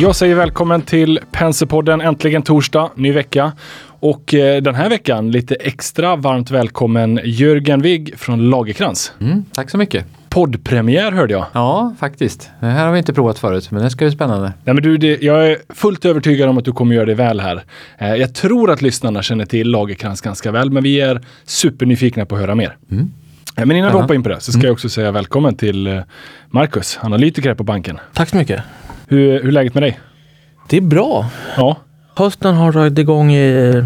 Jag säger välkommen till Penserpodden. Äntligen torsdag, ny vecka. Och eh, den här veckan lite extra varmt välkommen Jörgen Wigg från Lagerkrans. Mm, tack så mycket. Poddpremiär hörde jag. Ja, faktiskt. Det här har vi inte provat förut, men det ska bli spännande. Nej, men du, det, jag är fullt övertygad om att du kommer göra det väl här. Eh, jag tror att lyssnarna känner till Lagerkrans ganska väl, men vi är supernyfikna på att höra mer. Mm. Eh, Men innan vi Jaha. hoppar in på det så ska jag också säga välkommen till eh, Marcus, analytiker här på banken. Tack så mycket. Hur, hur är läget med dig? Det är bra. Ja, Hösten har dragit igång i eh,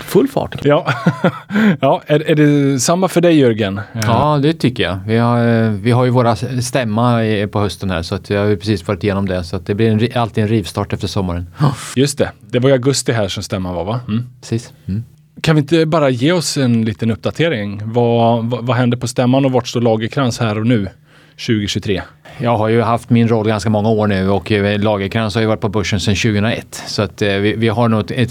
full fart. ja. ja är, är det samma för dig Jörgen? Ja, det tycker jag. Vi har, eh, vi har ju våra stämma i- på hösten här, så att jag har ju precis varit igenom det. Så att det blir en, alltid en rivstart efter sommaren. Just det, det var i augusti här som stämman var va? Mm. Precis. Mm. Kan vi inte bara ge oss en liten uppdatering? Vad, vad, vad händer på stämman och vart står Lagerkrans här och nu 2023? Jag har ju haft min roll ganska många år nu och eh, Lagerkrans har ju varit på börsen sedan 2001. Så att eh, vi, vi har nog ett,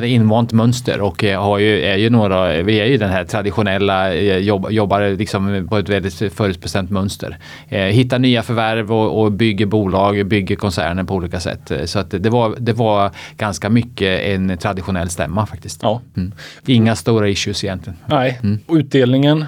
det, invant mönster och eh, har ju, är ju några, vi är ju den här traditionella, jobb, jobbar liksom på ett väldigt förutbestämt mönster. Hittar nya förvärv och, och bygger bolag, bygger koncerner på olika sätt. Så att det var, det var ganska mycket en traditionell stämma faktiskt. Ja, Mm. Inga stora issues egentligen. nej. Och utdelningen,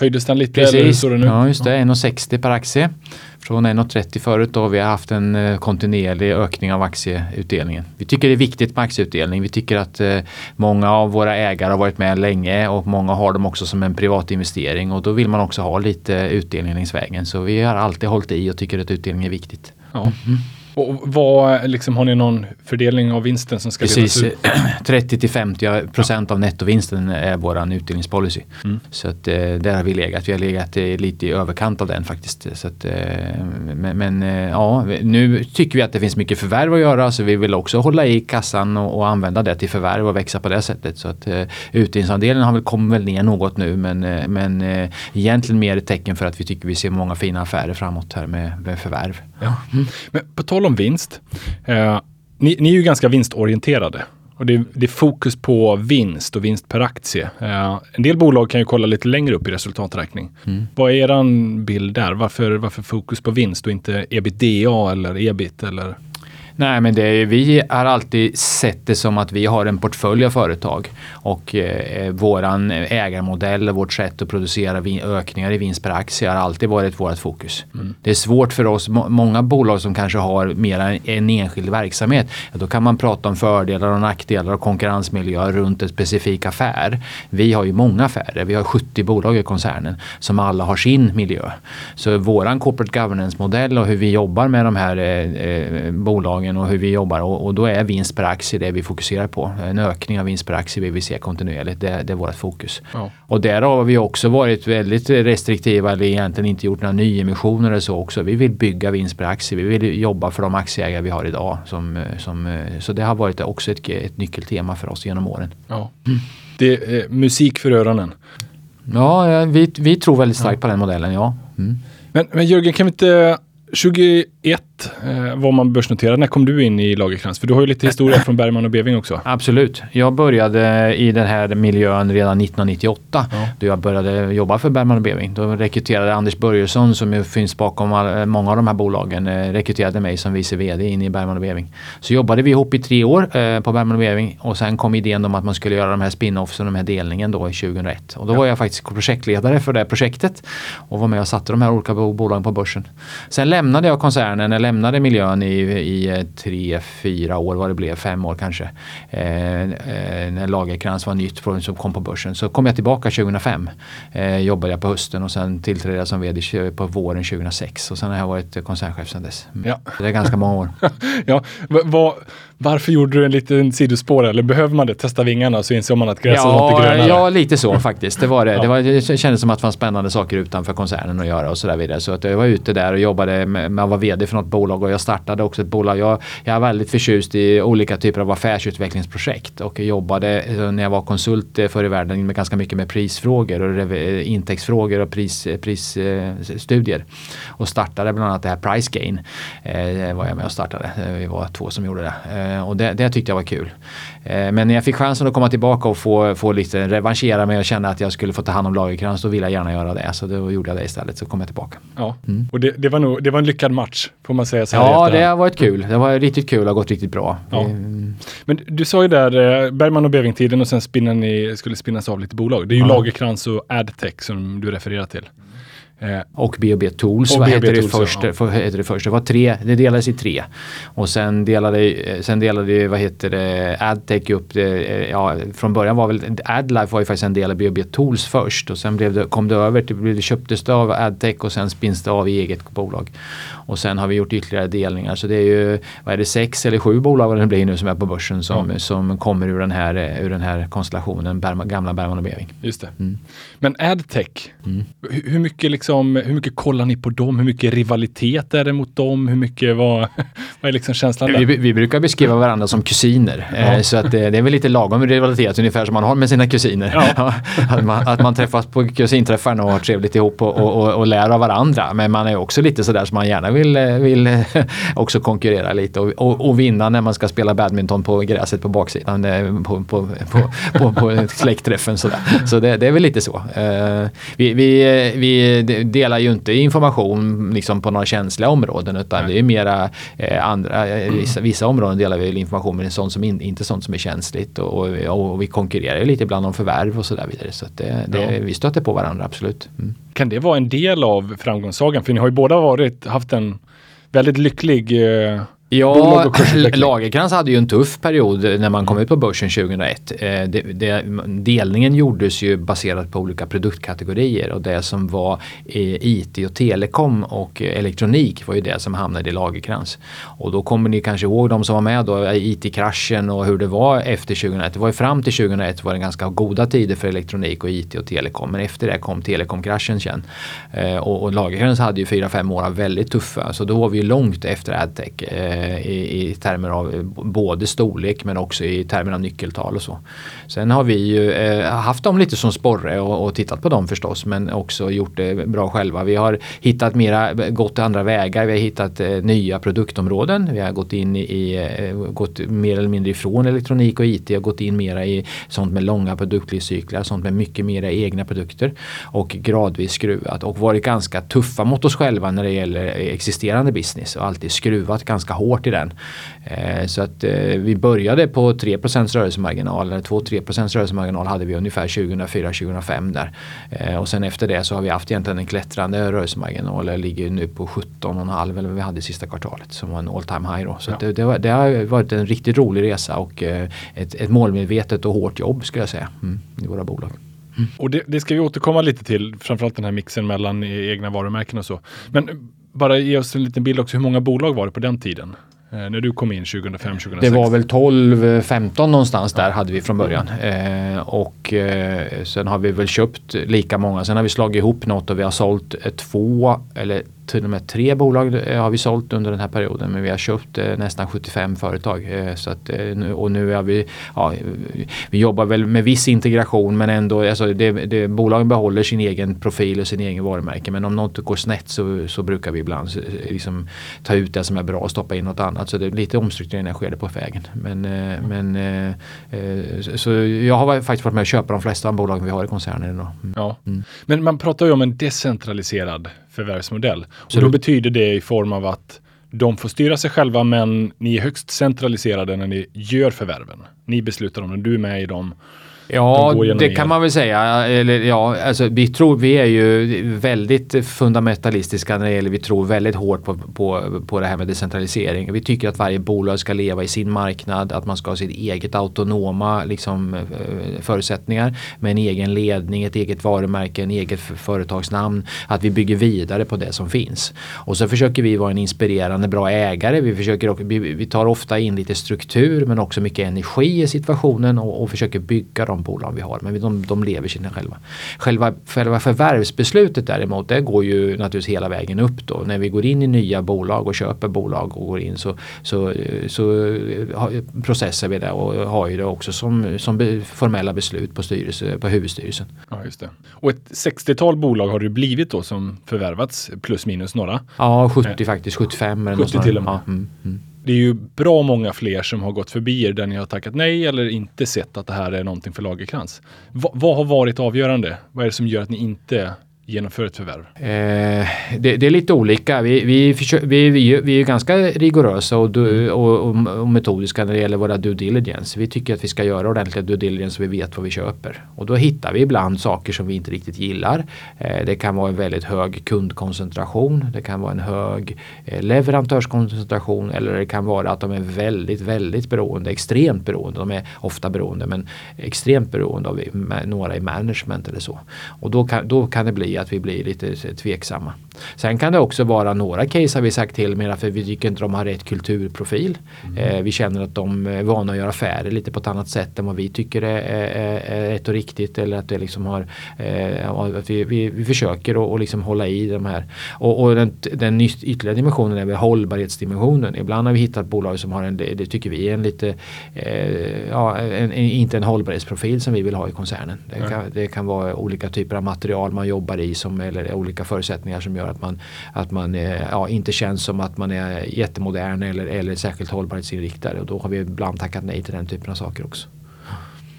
höjdes den lite? Eller Precis, står det nu? ja just det. 1,60 per aktie. Från 1,30 förut vi har haft en eh, kontinuerlig ökning av aktieutdelningen. Vi tycker det är viktigt med aktieutdelning. Vi tycker att eh, många av våra ägare har varit med länge och många har dem också som en privat investering och då vill man också ha lite utdelning längs vägen. Så vi har alltid hållit i och tycker att utdelning är viktigt. Ja. Och vad, liksom, har ni någon fördelning av vinsten som ska Precis, ut? 30 till 50 procent av nettovinsten är våran utdelningspolicy. Mm. Så att, eh, där har vi legat. Vi har legat eh, lite i överkant av den faktiskt. Så att, eh, men men ja, nu tycker vi att det finns mycket förvärv att göra så vi vill också hålla i kassan och, och använda det till förvärv och växa på det sättet. Så att utdelningsandelen har väl kommit väl ner något nu men, men egentligen mer ett tecken för att vi tycker vi ser många fina affärer framåt här med, med förvärv. Ja. Men på tal om vinst. Eh, ni, ni är ju ganska vinstorienterade. Och det, det är fokus på vinst och vinst per aktie. Eh, en del bolag kan ju kolla lite längre upp i resultaträkning. Mm. Vad är eran bild där? Varför, varför fokus på vinst och inte ebitda eller ebit? Eller? Nej, men är, vi har alltid sett det som att vi har en portfölj av företag och eh, våran ägarmodell och vårt sätt att producera vin, ökningar i vinst per aktie har alltid varit vårt fokus. Det är svårt för oss, må, många bolag som kanske har mer än en enskild verksamhet, ja, då kan man prata om fördelar och nackdelar och konkurrensmiljö runt en specifik affär. Vi har ju många affärer, vi har 70 bolag i koncernen som alla har sin miljö. Så våran corporate governance-modell och hur vi jobbar med de här eh, eh, bolagen och hur vi jobbar och, och då är vinst per aktie det vi fokuserar på. En ökning av vinst per aktie vill vi se kontinuerligt, det, det är vårt fokus. Ja. Och där har vi också varit väldigt restriktiva eller egentligen inte gjort några nyemissioner eller så också. Vi vill bygga vinst per aktie, vi vill jobba för de aktieägare vi har idag. Som, som, så det har varit också ett, ett nyckeltema för oss genom åren. Ja. Det är eh, musik för öronen. Ja, vi, vi tror väldigt starkt på den modellen, ja. Mm. Men, men Jörgen, kan vi inte 21 eh, var man börsnoterad. När kom du in i Lagerkrans? För du har ju lite historia från Bergman och Beving också. Absolut. Jag började i den här miljön redan 1998 Ja. då jag började jobba för Bergman och Beving. Då rekryterade Anders Börjesson som ju finns bakom all, många av de här bolagen eh, rekryterade mig som vice vd in i Bergman och Beving. Så jobbade vi ihop i tre år eh, på Bergman och Beving och sen kom idén om att man skulle göra de här spin-offs och de här delningen då i 2001. Och då var jag faktiskt projektledare för det projektet och var med och satte de här olika bo- bolagen på börsen. Sen lämnade jag koncernen, jag lämnade miljön i, i eh, tre, fyra år vad det blev, fem år kanske. Eh, eh, när Lagerkrans var nytt från- som kom på börsen. Så kom jag tillbaka 2005. Eh, jobbade jag på hösten och sen tillträdde jag som vd på våren 2006. Och sen har jag varit eh, koncernchef sedan dess. Mm. Ja. Det är ganska många år. Ja, va, va, varför gjorde du en liten sidospår? Eller behöver man det? Testa vingarna så inser man att gräset var inte Ja, grönare. ja, lite så faktiskt. Det, var det. Ja. Det, var, det kändes som att det fanns spännande saker utanför koncernen att göra och så där vidare. Så att jag var ute där och jobbade med, att vara vd för något bolag och jag startade också ett bolag. Jag, jag är väldigt förtjust i olika typer av affärsutvecklingsprojekt och jobbade eh, när jag var konsult eh, förr i världen med ganska mycket med prisfrågor och eh, intäktsfrågor och prisstudier. Pris, eh, och startade bland annat det här Price Gain. Eh, var jag med och startade. Vi var två som gjorde det. Eh, och det, det tyckte jag var kul. Eh, men när jag fick chansen att komma tillbaka och få, få lite revanschera mig och känna att jag skulle få ta hand om Lagercrantz, då ville jag gärna göra det. Så då gjorde jag det istället, så kom jag tillbaka. Ja, mm. och det, det, var nog, det var en lyckad match, får man säga så här Ja, det har varit kul. Det var riktigt kul och gått riktigt bra. Ja. Mm. Men du sa ju där eh, Bergman och Beving-tiden och sen spinna ni, skulle spinnas av lite bolag. Det är ju ja. Lagerkrans och Adtech som du refererar till. Eh, och B&B Tools och heter, det först, ja. heter det först. Det var tre, det delades i tre. Och sen delade, eh, sen delade vad heter det, Adtech upp det, eh, ja från början var väl Adlife var ju faktiskt en del av B&B Tools först och sen blev det, kom det över till, det köptes det av Adtech och sen spins det av i eget bolag. Och sen har vi gjort ytterligare delningar så det är ju, vad är det, sex eller sju bolag vad det blir nu som är på börsen som, ja. som kommer ur den här, ur den här konstellationen, gamla Bergman och Beving. Just det. Mm. Men Adtech, mm. hur, hur mycket liksom liksom, hur mycket kollar ni på dem? Hur mycket rivalitet är det mot dem? Hur mycket, vad, vad är liksom känslan där? Vi, vi brukar beskriva varandra som kusiner. Ja. Eh, så att det, det, är väl lite lagom rivalitet, ungefär som man har med sina kusiner. Ja. att, man, att, man, träffas på kusinträffarna och har trevligt ihop och, och, och, och lär av varandra. Men man är också lite sådär som man gärna vill, vill också konkurrera lite och, och, och, vinna när man ska spela badminton på gräset på baksidan eh, på, på, på, på, på släktträffen. Sådär. Så det, det, är väl lite så. Eh, vi, vi, vi delar ju inte information liksom på några känsliga områden utan Nej. det är mera eh, andra, eh, vissa, vissa, områden delar vi information men sånt som in, inte sånt som är känsligt och, och, och vi konkurrerar ju lite ibland om förvärv och sådär vidare. Så det, det, ja. vi stöter på varandra absolut. Mm. Kan det vara en del av framgångssagan? För ni har ju båda varit, haft en väldigt lycklig eh Ja, Lagerkrans hade ju en tuff period när man kom ut på börsen 2001. Eh, det, det, delningen gjordes ju baserat på olika produktkategorier och det som var eh, IT och telekom och elektronik var ju det som hamnade i Lagerkrans. Och då kommer ni kanske ihåg de som var med då, IT-kraschen och hur det var efter 2001. Det var ju fram till 2001 var det ganska goda tider för elektronik och IT och telekom. Men efter det kom telekomkraschen sen. Eh, och, och Lagerkrans hade ju fyra, fem år väldigt tuffa. Så då var vi ju långt efter Adtech Eh, Eh, i, i termer av både storlek men också i termer av nyckeltal och så. Sen har vi ju eh, haft dem lite som sporre och, och, tittat på dem förstås men också gjort det bra själva. Vi har hittat mera, gått andra vägar. Vi har hittat eh, nya produktområden. Vi har gått in i, eh, gått mer eller mindre ifrån elektronik och IT och gått in mera i sånt med långa produktlivscyklar, sånt med mycket mera egna produkter och gradvis skruvat och varit ganska tuffa mot oss själva när det gäller existerande business och alltid skruvat ganska hårt hårt i den. Eh, så att eh, vi började på 3 rörelsemarginal, eller 2-3% rörelsemarginal hade vi ungefär 2004-2005 där. Eh, och sen efter det så har vi haft egentligen en klättrande rörelsemarginal, eller ligger nu på 17,5 eller vad vi hade i sista kvartalet som var en all time high då. Så ja. det, det, var, det, har varit en riktigt rolig resa och ett, ett målmedvetet och hårt jobb skulle jag säga mm, i våra bolag. Mm. Och det, det, ska vi återkomma lite till, framförallt den här mixen mellan egna varumärken och så. Men bara ge oss en liten bild också, hur många bolag var det på den tiden? Eh, när du kom in 2005-2006? Det var väl 12-15 eh, någonstans där hade vi från början. Eh, och eh, sen har vi väl köpt lika många. Sen har vi slagit ihop något och vi har sålt eh, två eller till och med tre bolag eh, har vi sålt under den här perioden men vi har köpt eh, nästan 75 företag. Eh, så att, och nu är vi, ja, vi jobbar väl med viss integration men ändå, alltså det, det, bolagen behåller sin egen profil och sin egen varumärke men om något går snett så, så brukar vi ibland liksom, ta ut det som är bra och stoppa in något annat. Så det är lite omstruktureringar sker det på vägen. Men, men, så jag har faktiskt varit med och köpt de flesta av bolagen vi har i koncernen. Idag. Mm. Ja. Mm. Men man pratar ju om en decentraliserad förvärvsmodell. Så då betyder det i form av att de får styra sig själva men ni är högst centraliserade när ni gör förvärven. Ni beslutar om det, du är med i dem Ja, det kan man väl säga. Eller, ja, alltså, vi, tror, vi är ju väldigt fundamentalistiska när det gäller, vi tror väldigt hårt på, på, på det här med decentralisering. Vi tycker att varje bolag ska leva i sin marknad, att man ska ha sitt eget autonoma liksom, eh, förutsättningar med en egen ledning, ett eget varumärke, en eget företagsnamn. Att vi bygger vidare på det som finns. Och så försöker vi vara en inspirerande bra ägare. Vi, försöker, vi, vi tar ofta in lite struktur men också mycket energi i situationen och, och försöker bygga dem bolag vi har. Men de, de lever sina själva. Själva, själva förvärvsbeslutet däremot det går ju naturligtvis hela vägen upp då. När vi går in i nya bolag och köper bolag och går in så, så, så processar vi det och har ju det också som, som formella beslut på, styrelse, på huvudstyrelsen. Ja, just det. Och ett 60-tal bolag har det blivit då som förvärvats plus minus några. Ja, 70 eh, faktiskt. 75 eller 70 till och med. Ja, mm, mm det är ju bra många fler som har gått förbi er där ni har tackat nej eller inte sett att det här är någonting för Lagerkrans. Va, vad har varit avgörande? Vad är det som gör att ni inte genomför ett förvärv? Eh, det, det, är lite olika. Vi, vi, vi, vi, vi är ganska rigorösa och, du, och, och, och, metodiska när det gäller våra due diligence. Vi tycker att vi ska göra ordentliga due diligence så vi vet vad vi köper. Och då hittar vi ibland saker som vi inte riktigt gillar. Eh, det kan vara en väldigt hög kundkoncentration. Det kan vara en hög eh, leverantörskoncentration eller det kan vara att de är väldigt, väldigt beroende, extremt beroende. De är ofta beroende men extremt beroende av några i management eller så. Och då kan, då kan det bli att vi blir lite tveksamma. Sen kan det också vara några case har vi sagt till med för vi tycker inte de har rätt kulturprofil. Mm. Eh, vi känner att de är vana att göra affärer lite på ett annat sätt än vad vi tycker är, är, är rätt och riktigt. Eller att det liksom har, eh, att vi, vi, vi försöker att och liksom hålla i de här. Och, och den, den ytterligare dimensionen är väl hållbarhetsdimensionen. Ibland har vi hittat bolag som har en, det tycker vi är en lite, eh, ja, en, inte en hållbarhetsprofil som vi vill ha i koncernen. Det kan, det kan vara olika typer av material man jobbar i som, eller olika förutsättningar som gör att man, att man eh, ja, inte känns som att man är jättemodern eller, eller särskilt hållbarhetsinriktad. Och då har vi ibland tackat nej till den typen av saker också.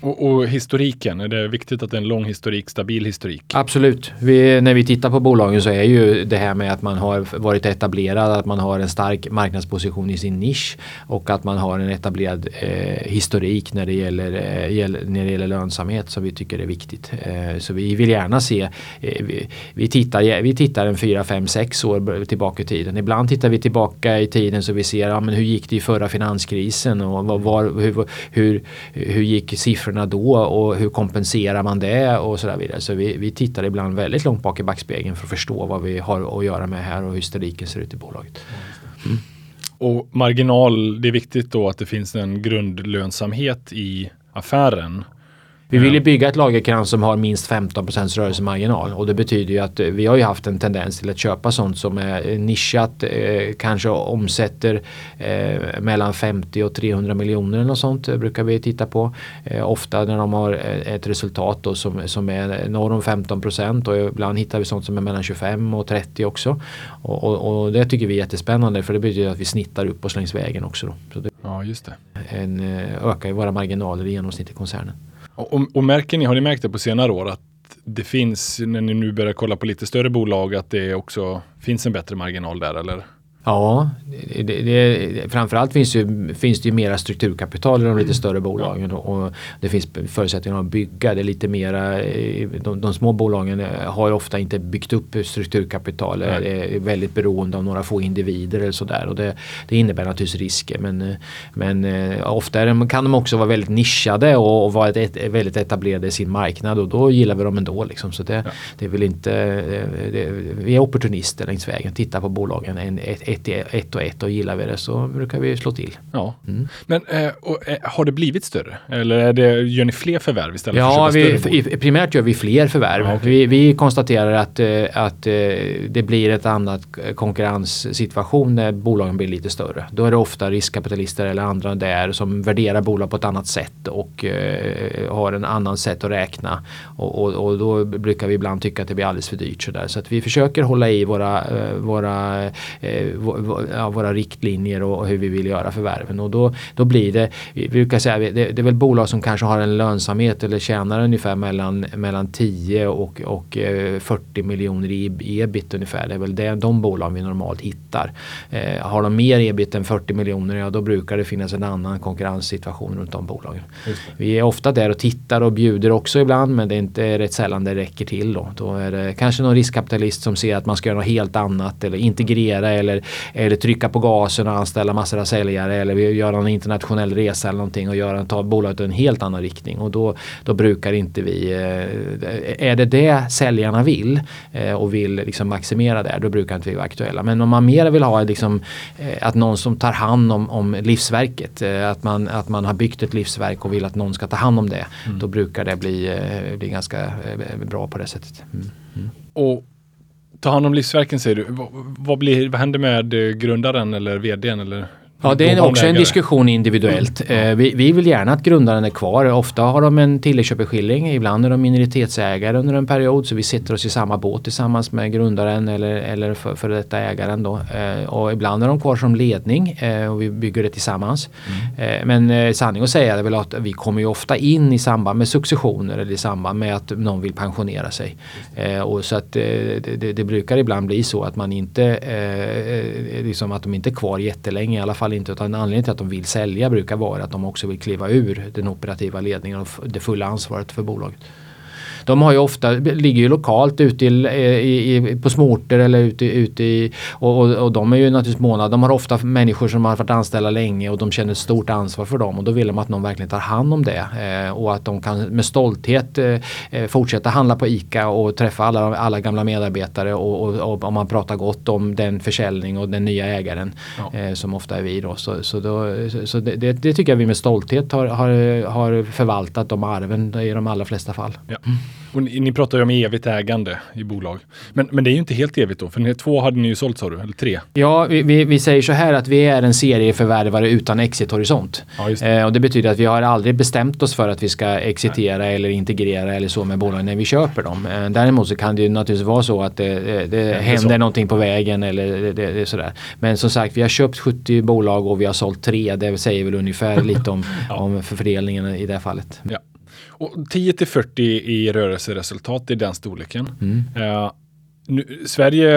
Och, och, historiken, är det viktigt att det är en lång historik, stabil historik? Absolut. Vi, när vi tittar på bolagen så är ju det här med att man har varit etablerad, att man har en stark marknadsposition i sin nisch och att man har en etablerad eh, historik när det, gäller, eh, när det gäller lönsamhet som vi tycker är viktigt. Eh, så vi vill gärna se, eh, vi, vi, tittar, vi tittar en 4, 5, 6 år tillbaka i tiden. Ibland tittar vi tillbaka i tiden så vi ser ja, men hur gick det i förra finanskrisen och var, var, hur, hur, hur gick siffrorna siffrorna då och hur kompenserar man det och så där vidare. Så vi, vi tittar ibland väldigt långt bak i backspegeln för att förstå vad vi har att göra med här och hur historiken ser ut i bolaget. Mm. Och marginal, det är viktigt då att det finns en grundlönsamhet i affären. Vi vill ju bygga ett lagerkrans som har minst 15% rörelsemarginal och det betyder ju att eh, vi har ju haft en tendens till att köpa sånt som är nischat, eh, kanske omsätter eh, mellan 50 och 300 miljoner eller något sånt brukar vi titta på. Ofta när de har ett resultat då som, som är norr om 15 procent och ibland hittar vi sånt som är mellan 25 och 30 också. Och, och, och det tycker vi är jättespännande för det betyder att vi snittar upp oss längs vägen också. Då. Så det, ja, just det. En, ökar ju våra marginaler i genomsnitt i koncernen. Och, och märker ni, har ni märkt det på senare år att det finns, när ni nu börjar kolla på lite större bolag, att det också finns en bättre marginal där eller? Ja, det, det, framförallt finns, ju, finns det ju mera strukturkapital i de lite större bolagen och det finns förutsättningar att bygga. Det lite mera, eh, de, de små bolagen eh, har ofta inte byggt upp strukturkapital. Det är väldigt beroende av några få individer eller sådär och det, det innebär naturligtvis risker. Men, eh, men ofta kan de också vara väldigt nischade och, och vara ett, ett, väldigt etablerade i sin marknad och då gillar vi dem ändå. Liksom. Så det, ja. det är väl inte, det, vi är opportunister längs vägen, tittar på bolagen. En, ett, ett, ett och ett och gillar vi det så brukar vi slå till. Ja. Mm. Men eh, och, eh, har det blivit större? Eller det, gör ni fler förvärv istället ja, för att vi, primärt gör vi fler förvärv. Ja, okay. vi, vi, konstaterar att, eh, att det blir ett annat konkurrenssituation när bolagen blir lite större. Då är det ofta riskkapitalister eller andra där som värderar bolag på ett annat sätt och har en annan sätt att räkna. Och, och, och, då brukar vi ibland tycka att det blir alldeles för dyrt. Så, där. så att vi försöker hålla i våra, våra våra riktlinjer och hur vi vill göra förvärven. Och då, då blir det, vi brukar säga, det, det är väl bolag som kanske har en lönsamhet eller tjänar ungefär mellan, mellan 10 och, och 40 eh, miljoner i ebit ungefär. Det är väl det, de bolag vi normalt hittar. Eh, har de mer ebit än 40 miljoner, ja då brukar det finnas en annan konkurrenssituation runt de bolagen. Vi är ofta där och tittar och bjuder också ibland men det är inte rätt sällan det räcker till då. Då är det kanske någon riskkapitalist som ser att man ska göra något helt annat eller integrera eller eller trycka på gasen och anställa massor av säljare eller göra en internationell resa eller någonting och göra, ta bolaget i en helt annan riktning. Och då, då brukar inte vi, eh, är det det säljarna vill eh, och vill liksom maximera det, då brukar inte vi vara aktuella. Men om man mer vill ha liksom, eh, att någon som tar hand om, om livsverket, att man, att man har byggt ett livsverk och vill att någon ska ta hand om det, mm. då brukar det bli, bli ganska bra på det sättet. Mm. Mm. Och ta hand om livsverken säger du. Vad, vad, blir, vad händer med grundaren eller vdn eller Ja, det är också en diskussion individuellt. Eh, vi, vi vill gärna att grundaren är kvar. Ofta har de en tilläggsköpeskilling. Ibland är de minoritetsägare under en period. Så vi sitter oss i samma båt tillsammans med grundaren eller, eller för, för detta ägaren. Då. Eh, och ibland är de kvar som ledning eh, och vi bygger det tillsammans. Eh, men sanning att säga är väl att vi kommer ju ofta in i samband med successioner eller i samband med att någon vill pensionera sig. Och så att det, det, det brukar ibland bli så att man inte liksom att de inte är kvar jättelänge i alla fall inte utan anledningen till att de vill sälja brukar vara att de också vill kliva ur den operativa ledningen och det fulla ansvaret för bolaget. De har ju ofta, ligger ju lokalt ute i, i, i, på småorter eller ute, ute i och, och, och de är ju naturligtvis måna. De har ofta människor som har varit anställda länge och de känner ett stort ansvar för dem och då vill de att någon verkligen tar hand om det eh, och att de kan med stolthet eh, eh, fortsätta handla på ICA och träffa alla, alla gamla medarbetare och, och, och om man pratar gott om den försäljning och den nya ägaren Ja. eh, som ofta är vi då. Så, så, då, så det, det, det tycker jag vi med stolthet har, har, har förvaltat de arven i de allra flesta fall. Ja. Och ni, ni pratar ju om evigt ägande i bolag. Men, men det är ju inte helt evigt då, för ni, två hade ni ju sålt sa du, eller tre. Ja, vi, vi, vi säger så här att vi är en serieförvärvare utan exithorisont. Ja, det. Eh, och det betyder att vi har aldrig bestämt oss för att vi ska exitera eller integrera eller så med bolagen när vi köper dem. Eh, däremot så kan det ju naturligtvis vara så att det, det, det händer så. någonting på vägen eller det, det, det är sådär. Men som sagt, vi har köpt 70 bolag och vi har sålt tre. Det säger väl ungefär lite om, om fördelningen i det här fallet. Ja. Och 10 till 40 i rörelseresultat i den storleken. Mm. Eh, nu, Sverige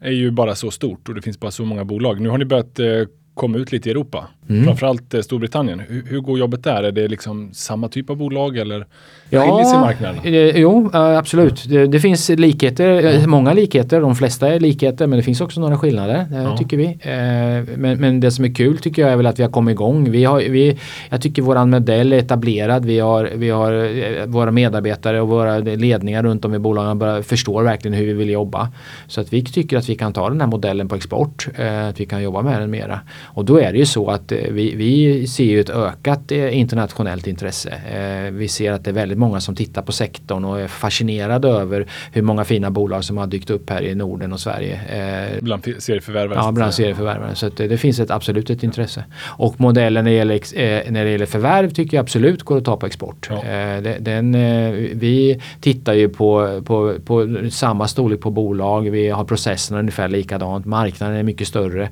är ju bara så stort och det finns bara så många bolag. Nu har ni börjat eh, komma ut lite i Europa. Mm. Framförallt eh, Storbritannien. Hur, hur går jobbet där? Är det liksom samma typ av bolag eller skiljer sig marknaden? eh, jo, eh, absolut. Det, det finns likheter, eh, många likheter. De flesta är likheter men det finns också några skillnader Ja. tycker vi. Eh, Men, men det som är kul tycker jag är väl att vi har kommit igång. Vi har, vi, jag tycker våran modell är etablerad. Vi har, vi har våra medarbetare och våra ledningar runt om i bolagen bara förstår verkligen hur vi vill jobba. Så att vi tycker att vi kan ta den här modellen på export. eh, Att vi kan jobba med den mera. Och då är det ju så att vi, vi ser ju ett ökat eh, internationellt intresse. Eh, Vi ser att det är väldigt många som tittar på sektorn och är fascinerade över hur många fina bolag som har dykt upp här i Norden och Sverige. Eh, Bland serieförvärvare? så Ja, bland serieförvärvare. Så det, det finns ett absolut ett intresse. Och modellen när det gäller, när det gäller förvärv tycker jag absolut går att ta på export. Ja. Den, vi tittar ju på, på, på samma storlek på bolag. Vi har processerna ungefär likadant. Marknaden är mycket större.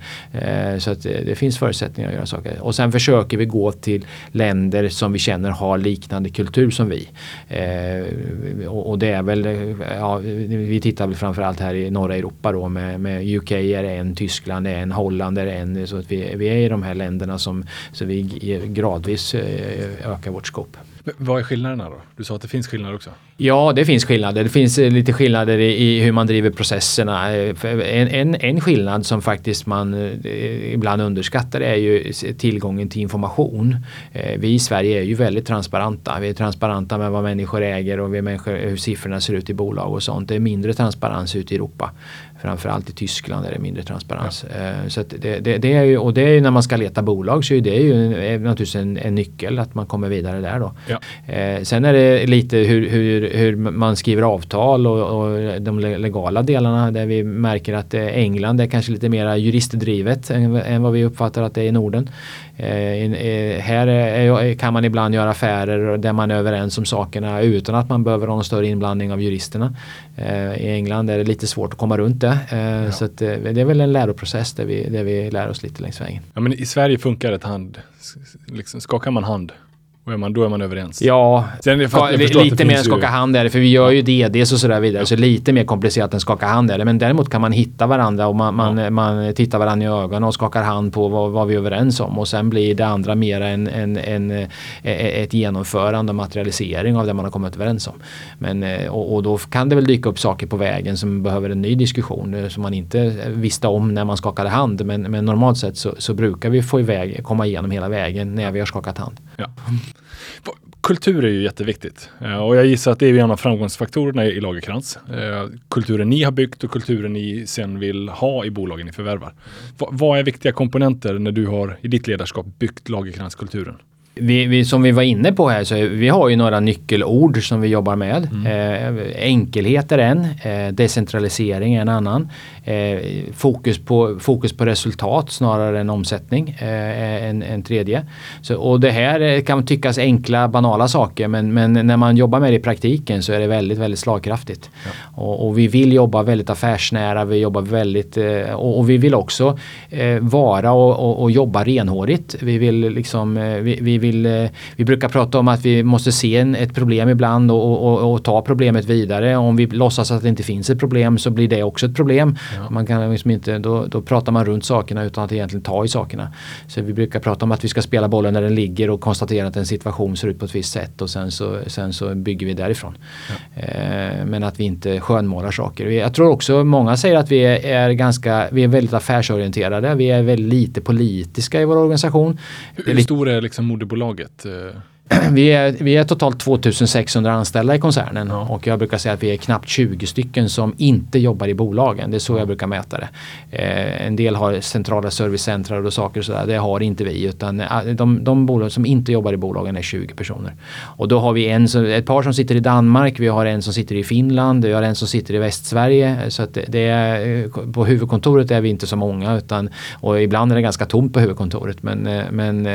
Så att det, det finns förutsättningar att göra saker. Och sen försöker vi gå till länder som vi känner har liknande kultur som vi. Eh, och, och det är väl, eh, ja, vi tittar väl framförallt här i norra Europa då med, med UK är en, Tyskland är en, Holland är en. Så att vi, vi är i de här länderna som så vi gradvis eh, ökar vårt scope. Vad är skillnaderna då? Du sa att det finns skillnader också. Ja, det finns skillnader. Det finns eh, lite skillnader i, i hur man driver processerna. Eh, en, en, en skillnad som faktiskt man eh, ibland underskattar är ju tillgången till information. Vi i Sverige är ju väldigt transparenta. Vi är transparenta med vad människor äger och vi människor, hur siffrorna ser ut i bolag och sånt. Det är mindre transparens ute i Europa. Framförallt i Tyskland är det mindre transparens. Eh, Så det, det, det är ju, och det är ju när man ska leta bolag så är det ju är naturligtvis en, en nyckel att man kommer vidare där då. Ja. Eh, sen är det lite hur, hur, hur man skriver avtal och, och de le- legala delarna där vi märker att eh, England är kanske lite mer juristdrivet än, än vad vi uppfattar att det är i Norden. Eh, eh, här är, är, kan man ibland göra affärer där man är överens om sakerna utan att man behöver någon större inblandning av juristerna. Eh, I England är det lite svårt att komma runt det. Eh, Så att, eh, det är väl en läroprocess där vi, där vi lär oss lite längs vägen. Ja, men I Sverige funkar ett hand. Liksom, skakar man hand, och är man, då är man överens. Ja, Sen, det lite mer än ju- skaka hand är det, för vi gör ju DDs och sådär vidare. Så lite mer komplicerat än skaka hand är det. Men däremot kan man hitta varandra och man, man, man tittar varandra i ögonen och skakar hand på vad, vad vi är överens om. Och sen blir det andra mer en, en, en, eh, ett genomförande och materialisering av det man har kommit överens om. Men, eh, och, och då kan det väl dyka upp saker på vägen som behöver en ny diskussion eh, som man inte visste om när man skakade hand. Men, men normalt sett så, så brukar vi få iväg, komma igenom hela vägen när vi har skakat hand. Ja. Kultur är ju jätteviktigt eh, och jag gissar att det är en av framgångsfaktorerna i Lagerkrans. Eh, kulturen ni har byggt och kulturen ni sen vill ha i bolagen ni förvärvar. Vad är viktiga komponenter när du har i ditt ledarskap byggt Lagerkrans-kulturen? Vi, vi, som vi var inne på här så är, vi har ju några nyckelord som vi jobbar med. Mm. Eh, enkelhet är en, eh, decentralisering är en annan. Eh, fokus, på, fokus på resultat snarare än omsättning eh, en, en tredje. Så, och det här kan tyckas enkla banala saker men, men när man jobbar med det i praktiken så är det väldigt väldigt slagkraftigt. Ja. Och, och, vi vill jobba väldigt affärsnära, vi jobbar väldigt eh, och, och, vi vill också eh, vara och, och, och, jobba renhårigt. Vi vill liksom, vi, vi, vill, vi brukar prata om att vi måste se en, ett problem ibland och, och, ta problemet vidare. Om vi låtsas att det inte finns ett problem så blir det också ett problem. Ja. Man kan liksom inte, då, då pratar man runt sakerna utan att egentligen ta i sakerna. Så vi brukar prata om att vi ska spela bollen när den ligger och konstatera att en situation ser ut på ett visst sätt och sen så, sen så bygger vi därifrån. Ja. Eh, men att vi inte skönmålar saker. Jag tror också många säger att vi är, är, ganska, vi är väldigt affärsorienterade. Vi är väldigt lite politiska i vår organisation. Hur stor är liksom moderbolaget? bolaget. Eh, vi, är, vi är totalt 2600 anställda i koncernen och jag brukar säga att vi är knappt 20 stycken som inte jobbar i bolagen. Det är så ja. jag brukar mäta det. Eh, en del har centrala servicecentrar och saker och sådär. Det har inte vi utan eh, de, de bolag som inte jobbar i bolagen är 20 personer. Och då har vi en, ett par som sitter i Danmark, vi har en som sitter i Finland, vi har en som sitter i Västsverige. Så att det är, eh, på huvudkontoret är vi inte så många utan, och ibland är det ganska tomt på huvudkontoret. Men, eh, men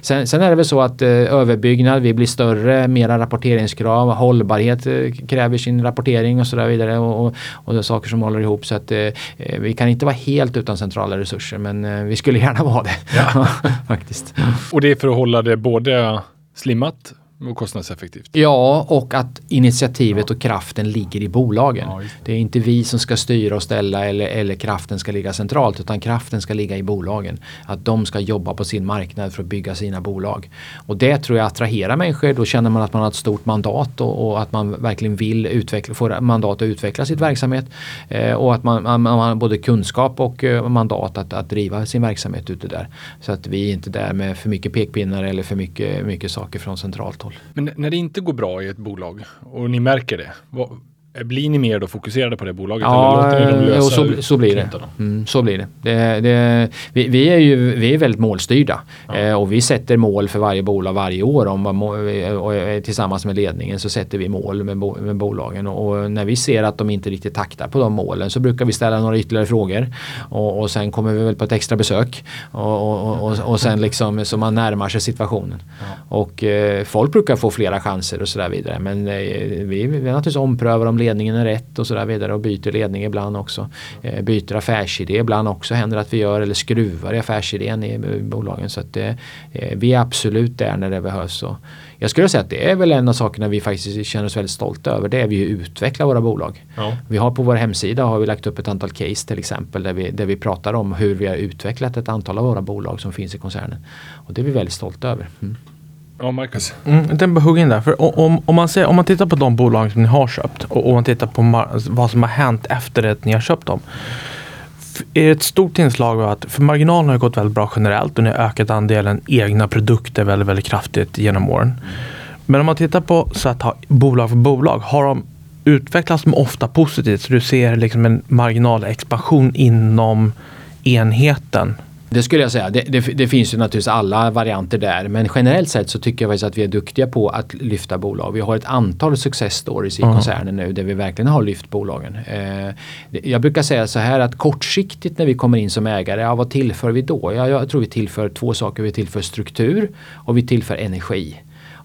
sen, sen är det väl så att överbyggnad, vi blir större, mera rapporteringskrav, hållbarhet eh, kräver sin rapportering och så där vidare och, och, och saker som håller ihop så att eh, eh, vi kan inte vara helt utan centrala resurser men eh, vi skulle gärna vara det. Ja. faktiskt. Och det är för att hålla det både slimmat och kostnadseffektivt. Ja, och att initiativet ja. och kraften ligger i bolagen. Ja, det. det. är inte vi som ska styra och ställa eller, eller kraften ska ligga centralt utan kraften ska ligga i bolagen. Att de ska jobba på sin marknad för att bygga sina bolag. Och det tror jag attraherar människor. Då känner man att man har ett stort mandat och, och att man verkligen vill utveckla, få mandat att utveckla sitt verksamhet. Eh, och att man, man, man, har både kunskap och eh, mandat att, att driva sin verksamhet ute där. Så att vi är inte där med för mycket pekpinnar eller för mycket, mycket saker från centralt håll håll. Men när det inte går bra i ett bolag och ni märker det, vad, blir ni mer då fokuserade på det bolaget? Ja, eller låter ni dem så, så blir det. Mm, så blir det. det, det vi, vi, är ju vi är väldigt målstyrda ja. eh, och vi sätter mål för varje bolag varje år. Om, och, och, tillsammans med ledningen så sätter vi mål med, med bolagen och, och, när vi ser att de inte riktigt taktar på de målen så brukar vi ställa några ytterligare frågor och, och sen kommer vi väl på ett extra besök och, och, och, sen liksom så man närmar sig situationen. Ja. Och eh, folk brukar få flera chanser och sådär vidare men eh, vi, vi naturligtvis omprövar om ledningen är rätt och så där vidare och byter ledning ibland också. Eh, byter affärsidé ibland också händer att vi gör eller skruvar i affärsidén i bolagen. Så att eh, vi är absolut där när det behövs. Och jag skulle säga att det är väl en av sakerna vi faktiskt känner oss väldigt stolta över. Det är vi utvecklar våra bolag. Ja. Vi har på vår hemsida har vi lagt upp ett antal case till exempel där vi, där vi pratar om hur vi har utvecklat ett antal av våra bolag som finns i koncernen. Och det är vi väldigt stolta över. Mm. Ja, Marcus. Mm, den bara hugga in där. För om, om, man ser, om man tittar på de bolag som ni har köpt och om man tittar på alltså vad som har hänt efter att ni har köpt dem. Är det ett stort inslag av att, för marginalen har gått väldigt bra generellt och ni har ökat andelen egna produkter väldigt, väldigt kraftigt genom åren. Men om man tittar på så att ha bolag för bolag, har de utvecklats de ofta positivt? Så du ser liksom en marginalexpansion inom enheten det skulle jag säga. Det, det, det, finns ju naturligtvis alla varianter där. Men generellt sett så tycker jag faktiskt att vi är duktiga på att lyfta bolag. Vi har ett antal success stories i mm. koncernen nu där vi verkligen har lyft bolagen. Eh, jag brukar säga så här att kortsiktigt när vi kommer in som ägare, ja, vad tillför vi då? Ja, jag tror vi tillför två saker. Vi tillför struktur och vi tillför energi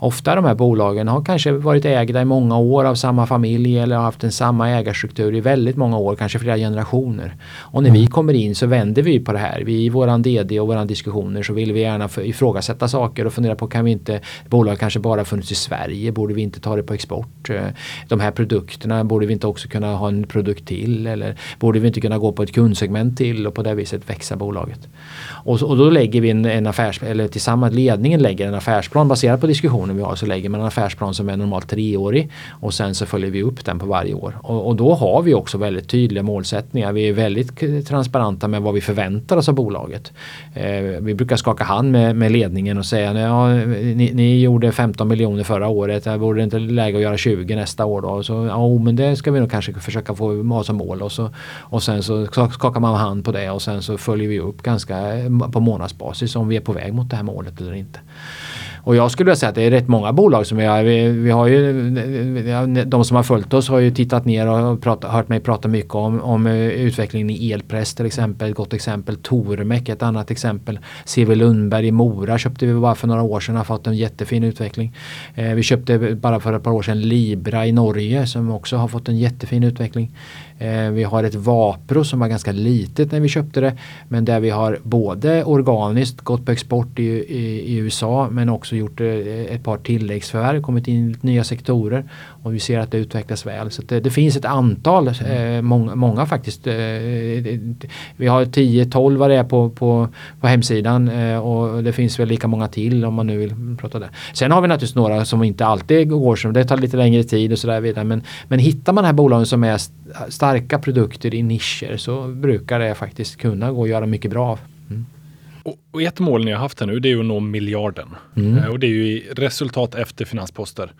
ofta de här bolagen har kanske varit ägda i många år av samma familj eller har haft en samma ägarstruktur i väldigt många år, kanske flera generationer. Och när vi mm. kommer in så vänder vi på det här. Vi i våran DD och våran diskussioner så vill vi gärna ifrågasätta saker och fundera på kan vi inte, bolag kanske bara funnits i Sverige, borde vi inte ta det på export? Eh, de här produkterna, borde vi inte också kunna ha en produkt till? Eller borde vi inte kunna gå på ett kundsegment till och på det viset växa bolaget? Och, och då lägger vi en, en affärs, eller tillsammans ledningen lägger en affärsplan baserad på diskussionen vi har. Så lägger man en affärsplan som är normalt treårig och sen så följer vi upp den på varje år. Och, och då har vi också väldigt tydliga målsättningar. Vi är väldigt transparenta med vad vi förväntar oss av bolaget. Eh, vi brukar skaka hand med, med ledningen och säga ja, ni, ni, gjorde 15 miljoner förra året. Vore det inte läge att göra 20 nästa år då? Så, ja, men det ska vi nog kanske försöka få ha som mål. Och, så, och sen så skakar man hand på det och sen så följer vi upp ganska eh, på månadsbasis om vi är på väg mot det här målet eller inte. Och jag skulle vilja säga att det är rätt många bolag som vi har. Vi, vi har ju, de som har följt oss har ju tittat ner och prat, hört mig prata mycket om, om eh, utvecklingen i elpress till exempel. Ett gott exempel. Tormek ett annat exempel. CV Lundberg i Mora köpte vi bara för några år sedan. Har fått en jättefin utveckling. Eh, vi köpte bara för ett par år sedan Libra i Norge som också har fått en jättefin utveckling. Eh, vi har ett Vapro som var ganska litet när vi köpte det. Men där vi har både organiskt gått på export i, i, i USA men också gjort eh, ett par tilläggsförvärv, kommit in i nya sektorer. Och vi ser att det utvecklas väl. Så det, det finns ett antal, eh, många, många, faktiskt. Eh, vi har 10-12 vad det är på, på, på hemsidan eh, och det finns väl lika många till om man nu vill prata det. Sen har vi naturligtvis några som inte alltid går som, det tar lite längre tid och sådär vidare. Men, men hittar man här bolagen som är starka produkter i nischer så brukar det faktiskt kunna gå att göra mycket bra av. Och, ett mål ni har haft här nu det är att nå miljarden. Mm. Eh, och det är ju resultat efter finansposter.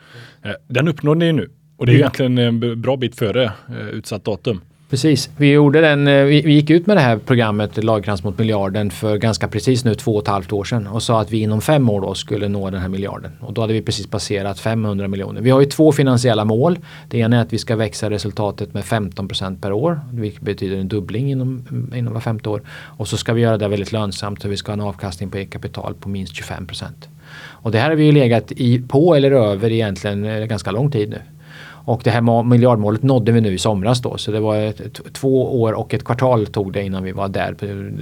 Eh, den uppnår ni nu. Och det är mm. egentligen en bra bit före eh, utsatt datum. Precis. Vi, gjorde den, eh, vi, vi gick ut med det här programmet Lagkrans mot miljarden för ganska precis nu två och ett halvt år sedan och sa att vi inom fem år då skulle nå den här miljarden. Och då hade vi precis passerat 500 miljoner. Vi har ju två finansiella mål. Det ena är att vi ska växa resultatet med 15 procent per år. Vilket betyder en dubbling inom, inom var femte år. Och så ska vi göra det väldigt lönsamt så vi ska ha en avkastning på eget kapital på minst 25 procent. Och det här har vi ju legat i, på eller över egentligen eh, ganska lång tid nu. Och det här miljardmålet nådde vi nu i somras då. Så det var ett, två år och ett kvartal tog det innan vi var där,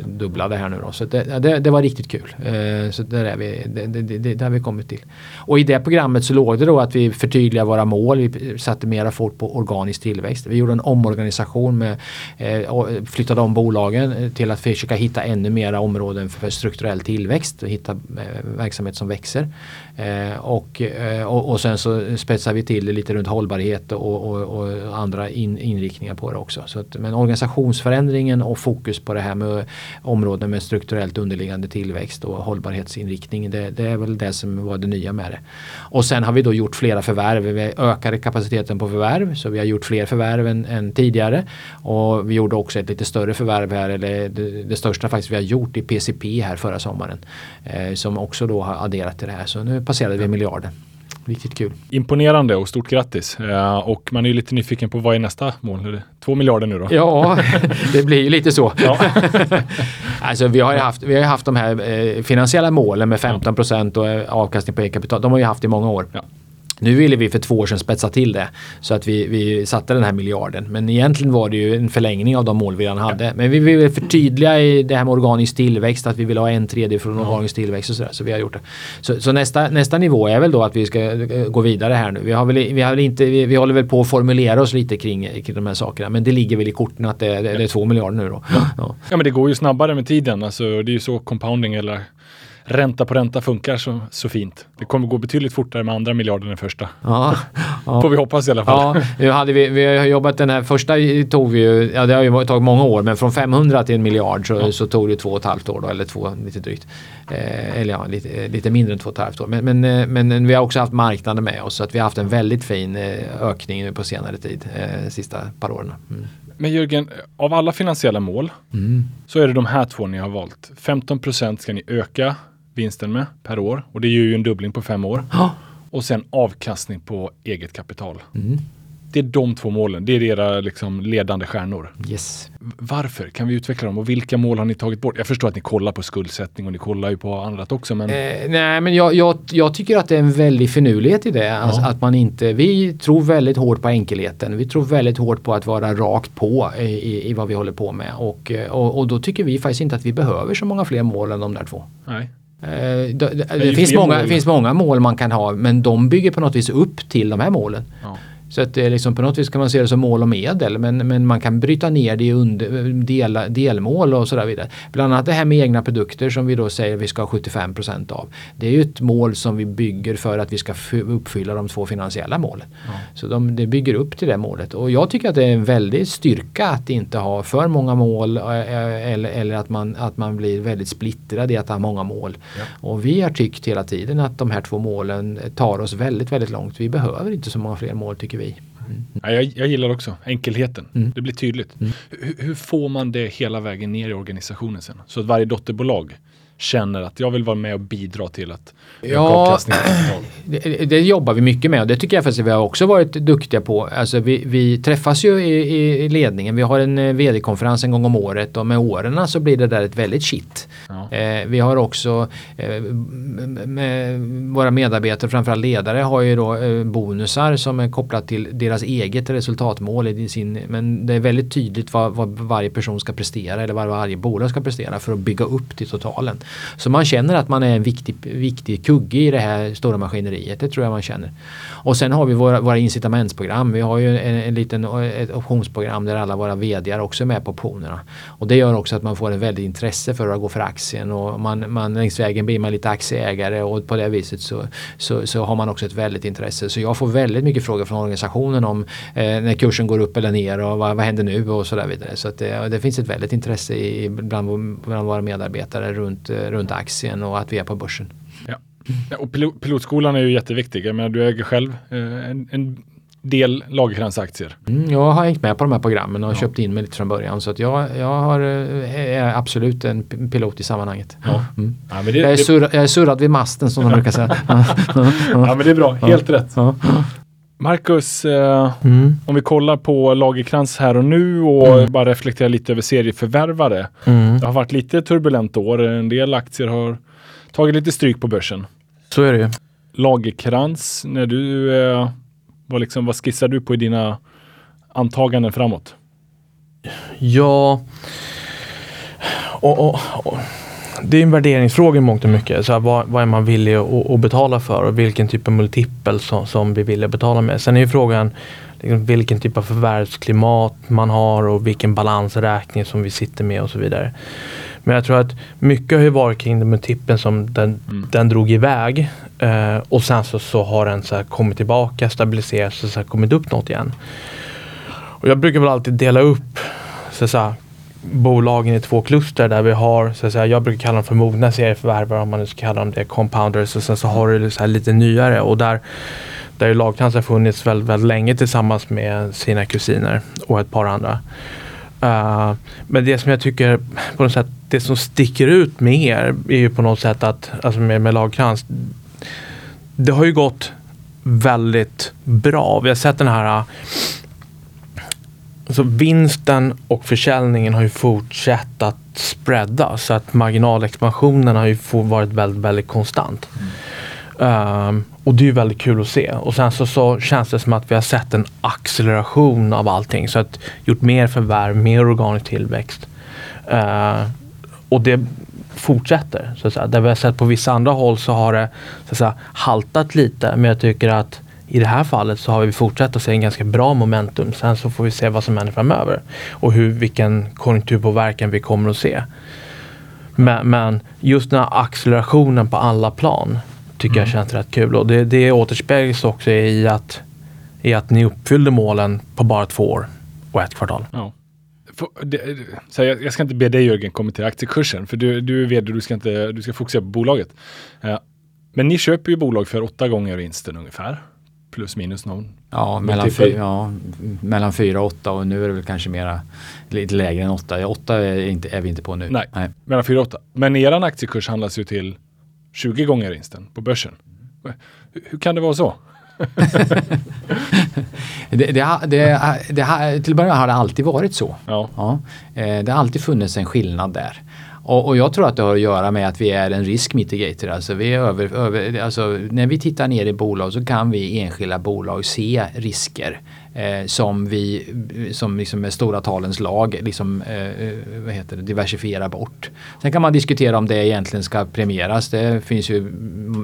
dubblade här nu då. Så det, det, det var riktigt kul. Eh, så där är vi, det, det, det, har vi kommit till. Och i det programmet så låg det då att vi förtydligade våra mål. Vi satte mera fort på organisk tillväxt. Vi gjorde en omorganisation med, eh, flyttade om bolagen eh, till att försöka hitta ännu mera områden för strukturell tillväxt och hitta eh, verksamhet som växer. Eh, och, eh, och, och sen så spetsade vi till det lite runt hållbarhet arbete och, och, och andra in, inriktningar på det också. Så att, men organisationsförändringen och fokus på det här med områden med strukturellt underliggande tillväxt och hållbarhetsinriktning. Det, det, är väl det som var det nya med det. Och sen har vi då gjort flera förvärv. Vi ökade kapaciteten på förvärv så vi har gjort fler förvärv än, än tidigare. Och vi gjorde också ett lite större förvärv här, eller det, det största faktiskt vi har gjort i PCP här förra sommaren. Eh, som också då har adderat till det här. Så nu passerade vi miljarden. Riktigt kul. Imponerande och stort grattis. Uh, och man är ju lite nyfiken på vad är nästa mål? Två miljarder nu då? Ja, det blir ju lite så. alltså, vi har ju haft, vi har haft de här eh, finansiella målen med 15 procent och eh, avkastning på e-kapital. De har vi haft i många år. Ja. Nu ville vi för två år sedan spetsa till det så att vi, vi satte den här miljarden. Men egentligen var det ju en förlängning av de mål vi redan hade. Men vi vill förtydliga i det här med organisk tillväxt att vi vill ha en tredjedel från organisk tillväxt och sådär. Så vi har gjort det. Så, så, nästa, nästa nivå är väl då att vi ska eh, gå vidare här nu. Vi, har väl, vi, har väl inte, vi, vi håller väl på att formulera oss lite kring, kring de här sakerna. Men det ligger väl i korten att det, det, det är två miljarder nu då. Ja. ja men det går ju snabbare med tiden. Alltså, det är ju så compounding eller ränta på ränta funkar så, så fint. Det kommer gå betydligt fortare med andra miljarden än första. Ja, ja. Får vi hoppas i alla fall. Ja, nu hade vi, vi har jobbat den här första tog vi ju, ja det har ju tagit många år, men från 500 till en miljard så, ja. så tog det två och ett halvt år då, eller två, lite drygt. Eh, eller ja, lite, lite mindre än två och ett halvt år. Men, men, eh, men, vi har också haft marknaden med oss så att vi har haft en väldigt fin eh, ökning nu på senare tid, eh, sista par åren. Mm. Men Jörgen, av alla finansiella mål mm. så är det de här två ni har valt. 15 procent ska ni öka vinsten med per år. Och det ger ju en dubbling på fem år. Oh. Och sen avkastning på eget kapital. Mm. Det är de två målen. Det är era liksom ledande stjärnor. Yes. Varför? Kan vi utveckla dem? Och vilka mål har ni tagit bort? Jag förstår att ni kollar på skuldsättning och ni kollar ju på annat också. Men... Eh, nej, men jag, jag, jag, tycker att det är en väldig finurlighet i det. Ja. Alltså att man inte, vi tror väldigt hårt på enkelheten. Vi tror väldigt hårt på att vara rakt på i, i, i vad vi håller på med. Och, och, och, då tycker vi faktiskt inte att vi behöver så många fler mål än de där två. Nej. Eh, det, det, det finns, många, finns många mål man kan ha men de bygger på något vis upp till de här målen. Ja. Så att det är liksom på något vis kan man se det som mål och medel men, men man kan bryta ner det i under, del, delmål och sådär vidare. Bland annat det här med egna produkter som vi då säger vi ska ha 75% av. Det är ju ett mål som vi bygger för att vi ska uppfylla de två finansiella målen. Ja. Så de, det bygger upp till det målet och jag tycker att det är en väldig styrka att inte ha för många mål eh, eh, eller, eller att, man, att man blir väldigt splittrad i att ha många mål. Ja. Och vi har tyckt hela tiden att de här två målen tar oss väldigt, väldigt långt. Vi behöver inte så många fler mål tycker vi vi. Mm. Ja, jag, jag, gillar också enkelheten. Mm. Det blir tydligt. Mm. Hur, hur, får man det hela vägen ner i organisationen sen? Så att varje dotterbolag känner att jag vill vara med och bidra till att Ja? Det, det jobbar vi mycket med och det tycker jag faktiskt att vi har också varit duktiga på. Alltså vi, vi träffas ju i, i ledningen. Vi har en eh, vd-konferens en gång om året och med åren så blir det där ett väldigt shit. Ja. Eh, vi har också eh, med våra medarbetare, framförallt ledare, har ju då eh, bonusar som är kopplat till deras eget resultatmål. I sin, men det är väldigt tydligt vad, vad varje person ska prestera eller vad varje bolag ska prestera för att bygga upp till totalen. Så man känner att man är en viktig, viktig kugge i det här stora maskineriet. Det tror jag man känner. Och sen har vi våra, våra incitamentsprogram. Vi har ju en, en liten eh, ett optionsprogram där alla våra vdar också är med på optionerna. Och det gör också att man får ett väldigt intresse för att gå för aktien och man, man längs vägen blir man lite aktieägare och på det viset så, så, så har man också ett väldigt intresse. Så jag får väldigt mycket frågor från organisationen om eh, när kursen går upp eller ner och vad, vad händer nu och så där vidare. Så att det, det finns ett väldigt intresse i, bland, bland våra medarbetare runt, eh, runt aktien och att vi är på börsen. Ja. Ja, och pilo- pilotskolan är ju jätteviktig. Jag menar, du äger själv eh, en, en del Lagercrantz-aktier. Mm, jag har hängt med på de här programmen och köpt in mig lite från början så att jag, jag har, eh, är absolut en pilot i sammanhanget. Ja. Mm. Ja, men det, Jag, är surra, jag är surrad vid masten som de brukar säga. ja, men det är bra. Helt rätt. Marcus, eh, Mm. om vi kollar på Lagerkrans här och nu och Mm. bara reflekterar lite över serieförvärvare. Mm. Det har varit lite turbulent år. En del aktier har tagit lite stryk på börsen. Så är det ju. Lagerkrans, när du, eh, vad, liksom, vad skissar du på i dina antaganden framåt? Ja, och, och, och, det är en värderingsfråga i mångt och mycket. Så här, vad, vad är man villig att, betala för och vilken typ av multipel som, som vi vill betala med. Sen är ju frågan liksom, vilken typ av förvärvsklimat man har och vilken balansräkning som vi sitter med och så vidare. Men jag tror att mycket har ju varit kring den multipeln som den, Mm. den drog iväg eh, och sen så, så har den så kommit tillbaka, stabiliserats och så kommit upp något igen. Och jag brukar väl alltid dela upp så säga, bolagen i två kluster där vi har, så att säga, jag brukar kalla dem för mogna serieförvärvare om man nu ska kalla dem det, compounders och sen så har du så här lite nyare och där där ju Lagtrans har funnits väldigt, väldigt länge tillsammans med sina kusiner och ett par andra. Uh, men det som jag tycker på något sätt, det som sticker ut med er är ju på något sätt att, alltså med, med Lagkrans, det har ju gått väldigt bra. Vi har sett den här Alltså vinsten och försäljningen har ju fortsatt att spreada så att marginalexpansionen har ju varit väldigt, väldigt konstant. Ehm, och det är ju väldigt kul att se. Och sen så, så känns det som att vi har sett en acceleration av allting. Så att gjort mer förvärv, mer organisk tillväxt. Ehm, och det fortsätter. Så att säga. Där vi har sett på vissa andra håll så har det så att säga, haltat lite. Men jag tycker att i det här fallet så har vi fortsatt att se en ganska bra momentum. Sen så får vi se vad som händer framöver. Och hur, vilken konjunkturpåverkan vi kommer att se. Men, men just den här accelerationen på alla plan tycker jag känns rätt kul. Och det, det återspeglas också i att, i att ni uppfyllde målen på bara två år och ett kvartal. Ja. Så jag, ska inte be dig Jörgen kommentera aktiekursen, för du, du är vd, du ska, inte, du ska fokusera på bolaget. Eh, Men ni köper ju bolag för åtta gånger vinsten ungefär. Plus minus någon. Ja, mellan, fy, ja, mellan fyra och åtta och nu är det väl kanske mera lite lägre än åtta. Ja, Åtta är, inte, är vi inte på nu. Nej. Mellan 4 och 8. Men eran aktiekurs handlas ju till 20 gånger vinsten på börsen. Hur, hur kan det vara så? Det, det, det, till att börja med har det alltid varit så. Ja. Ja, eh, det har alltid funnits en skillnad där. Och, och jag tror att det har att göra med att vi är en risk mitigator. Alltså vi är över, över, alltså när vi tittar ner i bolag så kan vi i enskilda bolag se risker eh, som vi som liksom med stora talens lag liksom, eh, eh vad heter det, diversifierar bort. Sen kan man diskutera om det egentligen ska premieras. Det finns ju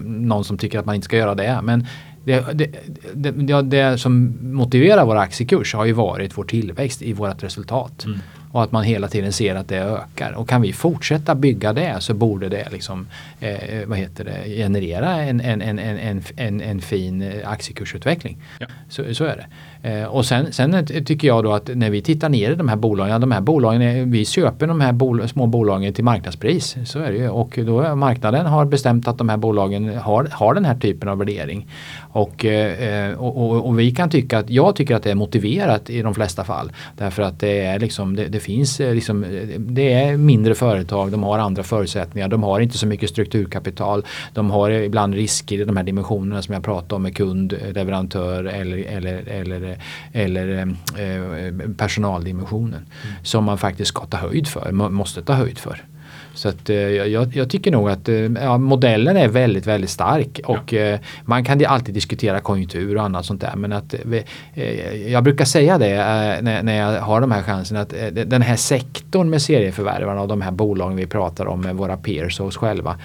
någon som tycker att man inte ska göra det. Men det, det, det, det, det som motiverar vår aktiekurs har ju varit vår tillväxt i vårt resultat. Mm. Och att man hela tiden ser att det ökar. Och kan vi fortsätta bygga det så borde det liksom, eh, vad heter det, generera en, en, en, en, en, en, en fin eh, aktiekursutveckling. Ja. Så, så är det. Eh, och sen, sen tycker jag då att när vi tittar ner i de här bolagen, ja, de här bolagen, vi köper de här bol små bolagen till marknadspris. Så är det ju. Och då marknaden har bestämt att de här bolagen har, har den här typen av värdering. Och, eh, och, och, och vi kan tycka att, jag tycker att det är motiverat i de flesta fall. Därför att det, är liksom, det, det finns eh, liksom, det är mindre företag, de har andra förutsättningar, de har inte så mycket strukturkapital, de har ibland risker i de här dimensionerna som jag pratade om med kund, leverantör eller, eller, eller, eller eh, personaldimensionen mm. som man faktiskt ska ta höjd för, måste ta höjd för. Så att, eh, jag, jag, tycker nog att eh, ja, modellen är väldigt, väldigt stark och ja. eh, man kan alltid diskutera konjunktur och annat sånt där. Men att jag brukar säga det när, när, jag har de här chanserna att den här sektorn med serieförvärvarna och de här bolagen vi pratar om med våra peers och oss själva.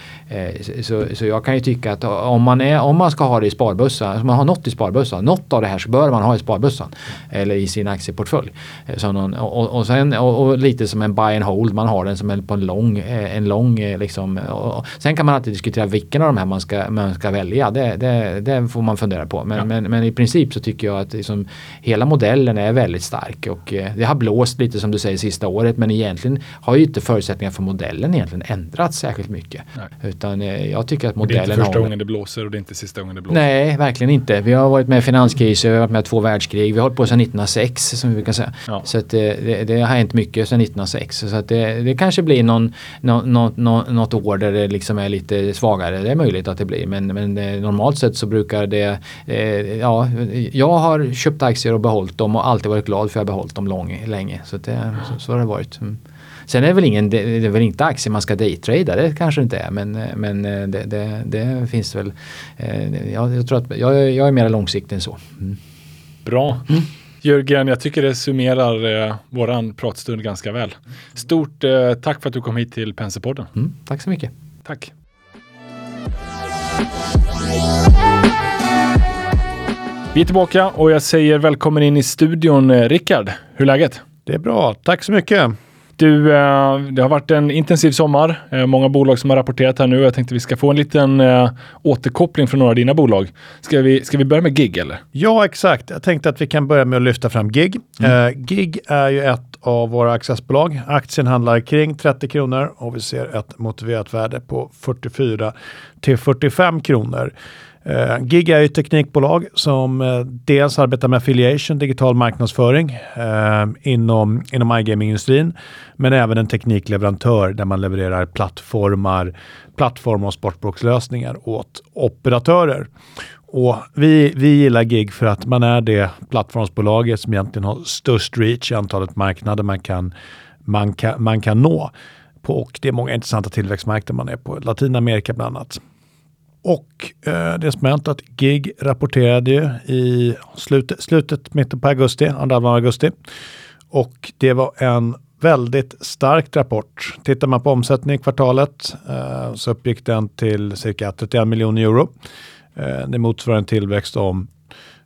så, så jag kan ju tycka att om man, är, om man ska ha det i sparbössan, om man har något i sparbössan, något av det här så bör man ha i sparbössan eller i sin aktieportfölj. Så någon, och, och, sen, och, och, lite som en buy and hold, man har den som en, på en lång en lång eh, liksom. Och sen kan man alltid diskutera vilken av de här man ska, man ska välja. Det, det, det får man fundera på. Men, ja. men, men, i princip så tycker jag att liksom, hela modellen är väldigt stark och eh, det har blåst lite som du säger sista året men egentligen har ju inte förutsättningarna för modellen egentligen ändrats särskilt mycket. Nej. Utan eh, jag tycker att modellen har... Det är inte första har... gången det blåser och det är inte sista gången det blåser. Nej, verkligen inte. Vi har varit med i finanskriser, vi har varit med i två världskrig. Vi har hållit på sedan 1906 som vi brukar säga. Ja. Så att det, det, har hänt mycket sedan 1906. Så att det, det kanske blir någon, någon, något, något år där det liksom är lite svagare. Det är möjligt att det blir men, men eh, normalt sett så brukar det, eh, ja, jag har köpt aktier och behållit dem och alltid varit glad för att jag behållit dem lång, länge. Så, det, så, så har det varit. Mm. Sen är det väl, ingen, det, det är väl inte aktier man ska daytrada, det kanske inte är men, men eh, det, det, det finns väl. Eh, jag, jag, tror att jag, jag är mer långsiktig än så. Mm. Bra. Mm. Jörgen, jag tycker det summerar eh, våran pratstund ganska väl. Stort eh, tack för att du kom hit till Penserpodden. Mm, tack så mycket. Tack. Vi är tillbaka och jag säger välkommen in i studion. Eh, Rickard, hur är läget? Det är bra, tack så mycket. Du, eh, det har varit en intensiv sommar. Eh, många bolag som har rapporterat här nu. Jag tänkte vi ska få en liten eh, återkoppling från några av dina bolag. Ska vi, ska vi börja med GIG eller? Ja, exakt. Jag tänkte att vi kan börja med att lyfta fram GIG. Mm. GIG är ju ett av våra accessbolag. Aktien handlar kring 30 kronor och vi ser ett motiverat värde på 44 till 45 kronor. Uh, Gig är ett teknikbolag som uh, dels arbetar med affiliation, digital marknadsföring uh, inom, inom iGaming-industrin, men även en teknikleverantör där man levererar plattformar, plattform och sportbokslösningar åt operatörer. Och vi, vi gillar Gig för att man är det plattformsbolaget som egentligen har störst reach i antalet marknader man kan, man kan, man kan nå. På, och det är många intressanta tillväxtmarknader man är på, Latinamerika bland annat. Och eh, det som hänt att GIG rapporterade ju i slutet, slutet mitten på augusti, andra halvan augusti. Och det var en väldigt stark rapport. Tittar man på omsättning i kvartalet eh, så uppgick den till cirka 31 miljoner euro. Eh, det motsvarar en tillväxt om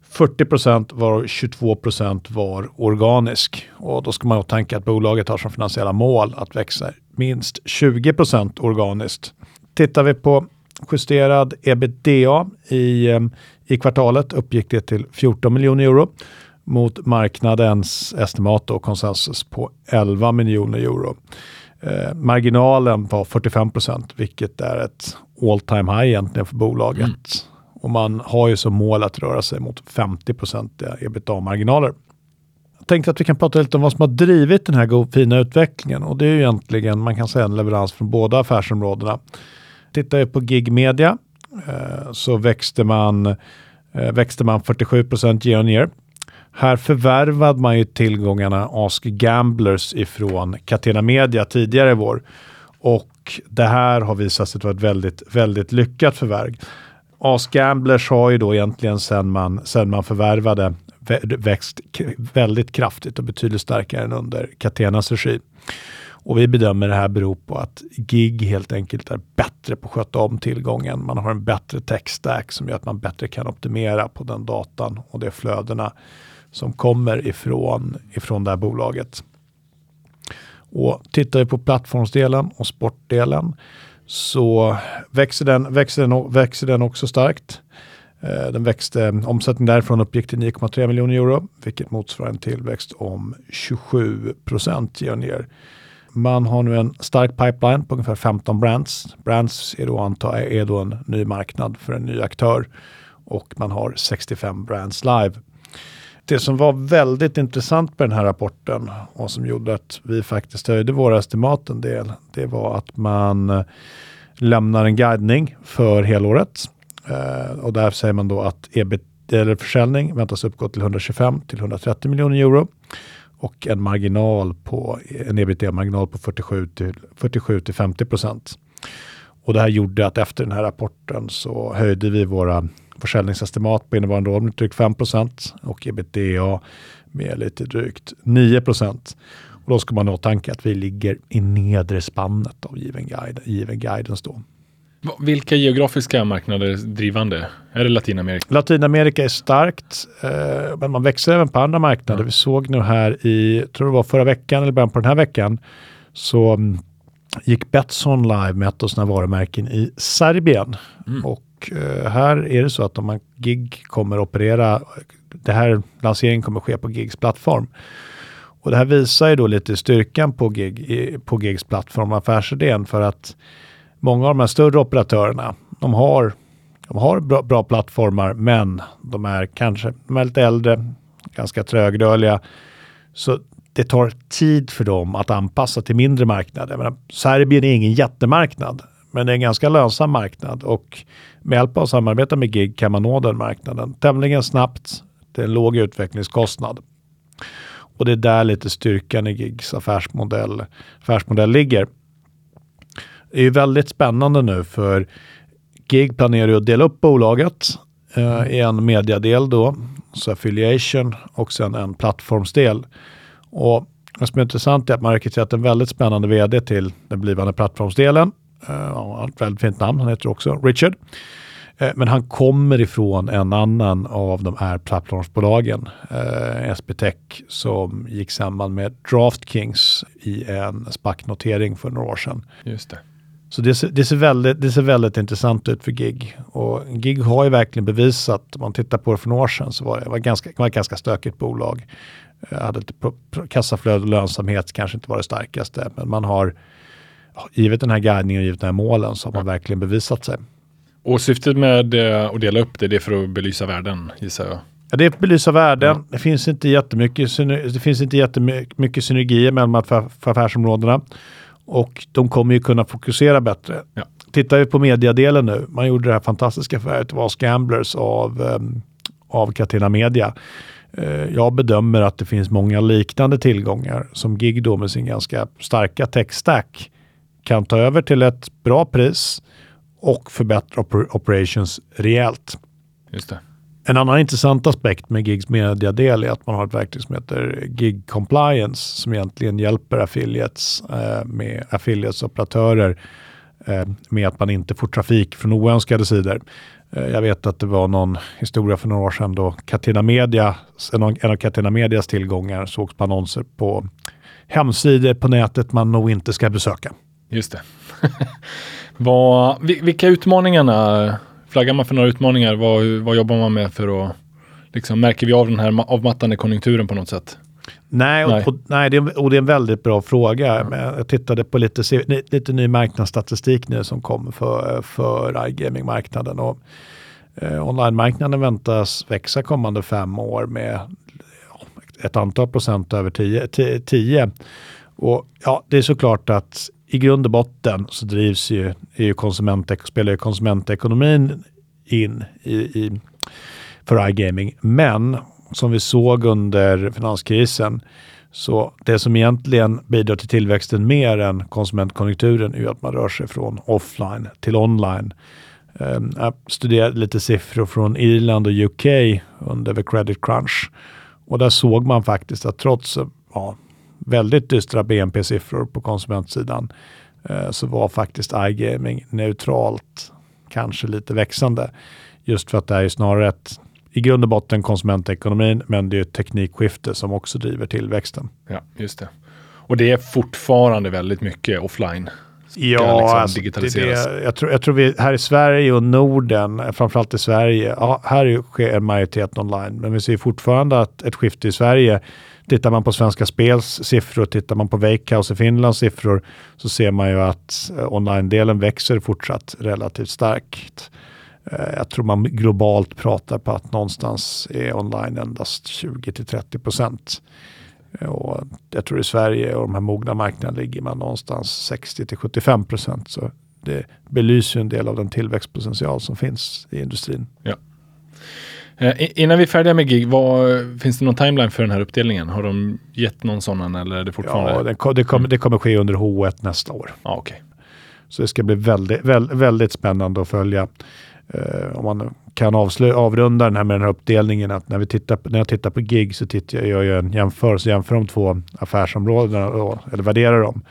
40 procent var 22 procent var organisk. Och då ska man ha tänka att bolaget har som finansiella mål att växa minst 20 procent organiskt. Tittar vi på justerad ebitda i, eh, i kvartalet uppgick det till 14 miljoner euro mot marknadens estimat och konsensus på 11 miljoner euro. Eh, marginalen var 45 procent, vilket är ett all time high egentligen för bolaget. Mm. Och man har ju som mål att röra sig mot 50 procentiga ebitda-marginaler. Jag tänkte att vi kan prata lite om vad som har drivit den här fina utvecklingen och det är ju egentligen, man kan säga en leverans från båda affärsområdena. Tittar jag på gig media eh, så växte man, eh, växte man 47 procent year on year. Här förvärvade man ju tillgångarna Ask Gamblers ifrån Catena Media tidigare i vår. Och det här har visat sig vara ett väldigt, väldigt lyckat förvärv. Ask Gamblers har ju då egentligen sedan man, sedan man förvärvade växt väldigt kraftigt och betydligt starkare än under Catenas regi. Och vi bedömer det här beror på att GIG helt enkelt är bättre på att sköta om tillgången. Man har en bättre tech-stack som gör att man bättre kan optimera på den datan och de flödena som kommer ifrån, ifrån det här bolaget. Och tittar vi på plattformsdelen och sportdelen så växer den, växer den, växer den också starkt. Eh, den växte, omsättningen därifrån uppgick till 9,3 miljoner euro, vilket motsvarar en tillväxt om 27 procent year on year. Man har nu en stark pipeline på ungefär 15 brands. Brands är då, anta, är då en ny marknad för en ny aktör och man har 65 brands live. det som var väldigt intressant med den här rapporten och som gjorde att vi faktiskt höjde våra estimat en del, det var att man eh, lämnar en guidning för helåret. Eh, och där säger man då att ebit, eller försäljning väntas uppgå till 125 till 130 miljoner euro och en marginal på en ebitda-marginal på 47 till, 47 till 50 procent. Och det här gjorde att efter den här rapporten så höjde vi våra försäljningsestimat på innevarande år med drygt 5 och ebitda med lite drygt 9 och då ska man ha åtanke att vi ligger i nedre spannet av given, guide, given guidance då. Vilka geografiska marknader är drivande? Är det Latinamerika? Latinamerika är starkt, eh, men man växer även på andra marknader. Mm. Vi såg nu här i, tror det var förra veckan eller början på den här veckan, så mm, gick Betsson live med ett av sina varumärken i Serbien. Mm. Och eh, här är det så att om man gig kommer operera, det här lanseringen kommer ske på Gigs plattform. Och det här visar ju då lite styrkan på, gig, på Gigs plattform, affärsidén, för att många av de här större operatörerna, de har, de har bra, bra plattformar, men de är kanske de är lite äldre, ganska trögrörliga. Så det tar tid för dem att anpassa till mindre marknader. Menar, Serbien är ingen jättemarknad, men det är en ganska lönsam marknad och med hjälp av att samarbeta med GIG kan man nå den marknaden tämligen snabbt till en låg utvecklingskostnad. Och det är där lite styrkan i GIGs affärsmodell, affärsmodell ligger. Det är väldigt spännande nu för GIG planerar ju att dela upp bolaget eh, i en mediadel då, så affiliation och sen en plattformsdel. Och det som är intressant är att man har rekryterat en väldigt spännande vd till den blivande plattformsdelen. Eh, han har ett väldigt fint namn, han heter också Richard. Eh, men han kommer ifrån en annan av de här plattformsbolagen, eh, SB som gick samman med DraftKings i en SPAC-notering för några år sedan. Just det. Så det ser, det, ser väldigt, det ser väldigt intressant ut för GIG. Och GIG har ju verkligen bevisat, om man tittar på det för några år sedan, så var det var ganska, var ett ganska stökigt bolag. Jag hade lite kassaflöde och lönsamhet kanske inte var det starkaste, men man har givet den här guidningen och givet den här målen så har man verkligen bevisat sig. Och syftet med eh, att dela upp det, det är för att belysa värden gissar jag? Ja, det är att belysa värden. Mm. Det finns inte jättemycket, det finns inte jättemycket synergier mellan affärsområdena och de kommer ju kunna fokusera bättre. Ja. Tittar vi på mediadelen nu, man gjorde det här fantastiska förvärvet av Gamblers av, um, av Catena Media. Eh, jag bedömer att det finns många liknande tillgångar som Gig då med sin ganska starka tech-stack kan ta över till ett bra pris och förbättra oper operations rejält. Just det. En annan intressant aspekt med Gigs mediadel är att man har ett verktyg som heter Gig Compliance som egentligen hjälper affiliates eh, med affiliates-operatörer eh, med att man inte får trafik från oönskade sidor. Eh, jag vet att det var någon historia för några år sedan då Catena Media, en av Catena Medias tillgångar sågs på annonser på hemsidor på nätet man nog inte ska besöka. Just det. vad, vilka utmaningarna, flaggar man för några utmaningar? Vad, vad jobbar man med för att, liksom, märker vi av den här avmattande konjunkturen på något sätt? Nej, och, nej. Och, nej det, är, och det är en väldigt bra fråga. Ja. Jag tittade på lite, lite ny marknadsstatistik nu som kom för, för iGaming-marknaden. Och, eh, online-marknaden väntas växa kommande fem år med ett antal procent över 10. Och ja, det är såklart att i grund och botten så drivs ju, ju konsument, spelar ju konsumentekonomin in i, i, för iGaming. Men som vi såg under finanskrisen, så det som egentligen bidrar till tillväxten mer än konsumentkonjunkturen är att man rör sig från offline till online. Ehm, jag studerade lite siffror från Irland och UK under the credit crunch och där såg man faktiskt att trots ja, väldigt dystra BNP-siffror på konsumentsidan eh, så var faktiskt iGaming neutralt, kanske lite växande. Just för att det är snarare ett i grund och botten konsumentekonomin, men det är ett teknikskifte som också driver tillväxten. Ja, just det. Och det är fortfarande väldigt mycket offline. Ja, liksom alltså, digitaliseras. Det, det, jag, tror, jag tror vi här i Sverige och Norden, framförallt i Sverige, ja, här sker en majoritet online, men vi ser fortfarande att ett skifte i Sverige Tittar man på Svenska Spels siffror, tittar man på Wakehouse i Finlands siffror så ser man ju att eh, online-delen växer fortsatt relativt starkt. Eh, jag tror man globalt pratar på att någonstans är online endast 20-30 procent. Eh, och jag tror i Sverige och de här mogna marknaderna ligger man någonstans 60-75 procent. Så det belyser en del av den tillväxtpotential som finns i industrin. Ja. Eh, innan vi är färdiga med gig, vad, finns det någon timeline för den här uppdelningen? Har de gett någon sån eller är det fortfarande? Ja, det, det, kommer, det kommer ske under H1 nästa år. Ja, okay. Så det ska bli väldigt, väldigt, väldigt spännande att följa. Uh, om man kan avslö, avrunda den här med den här uppdelningen att när, vi tittar när jag tittar på gig så tittar jag, jag en jämförelse, jämför de två affärsområdena eller värderar dem.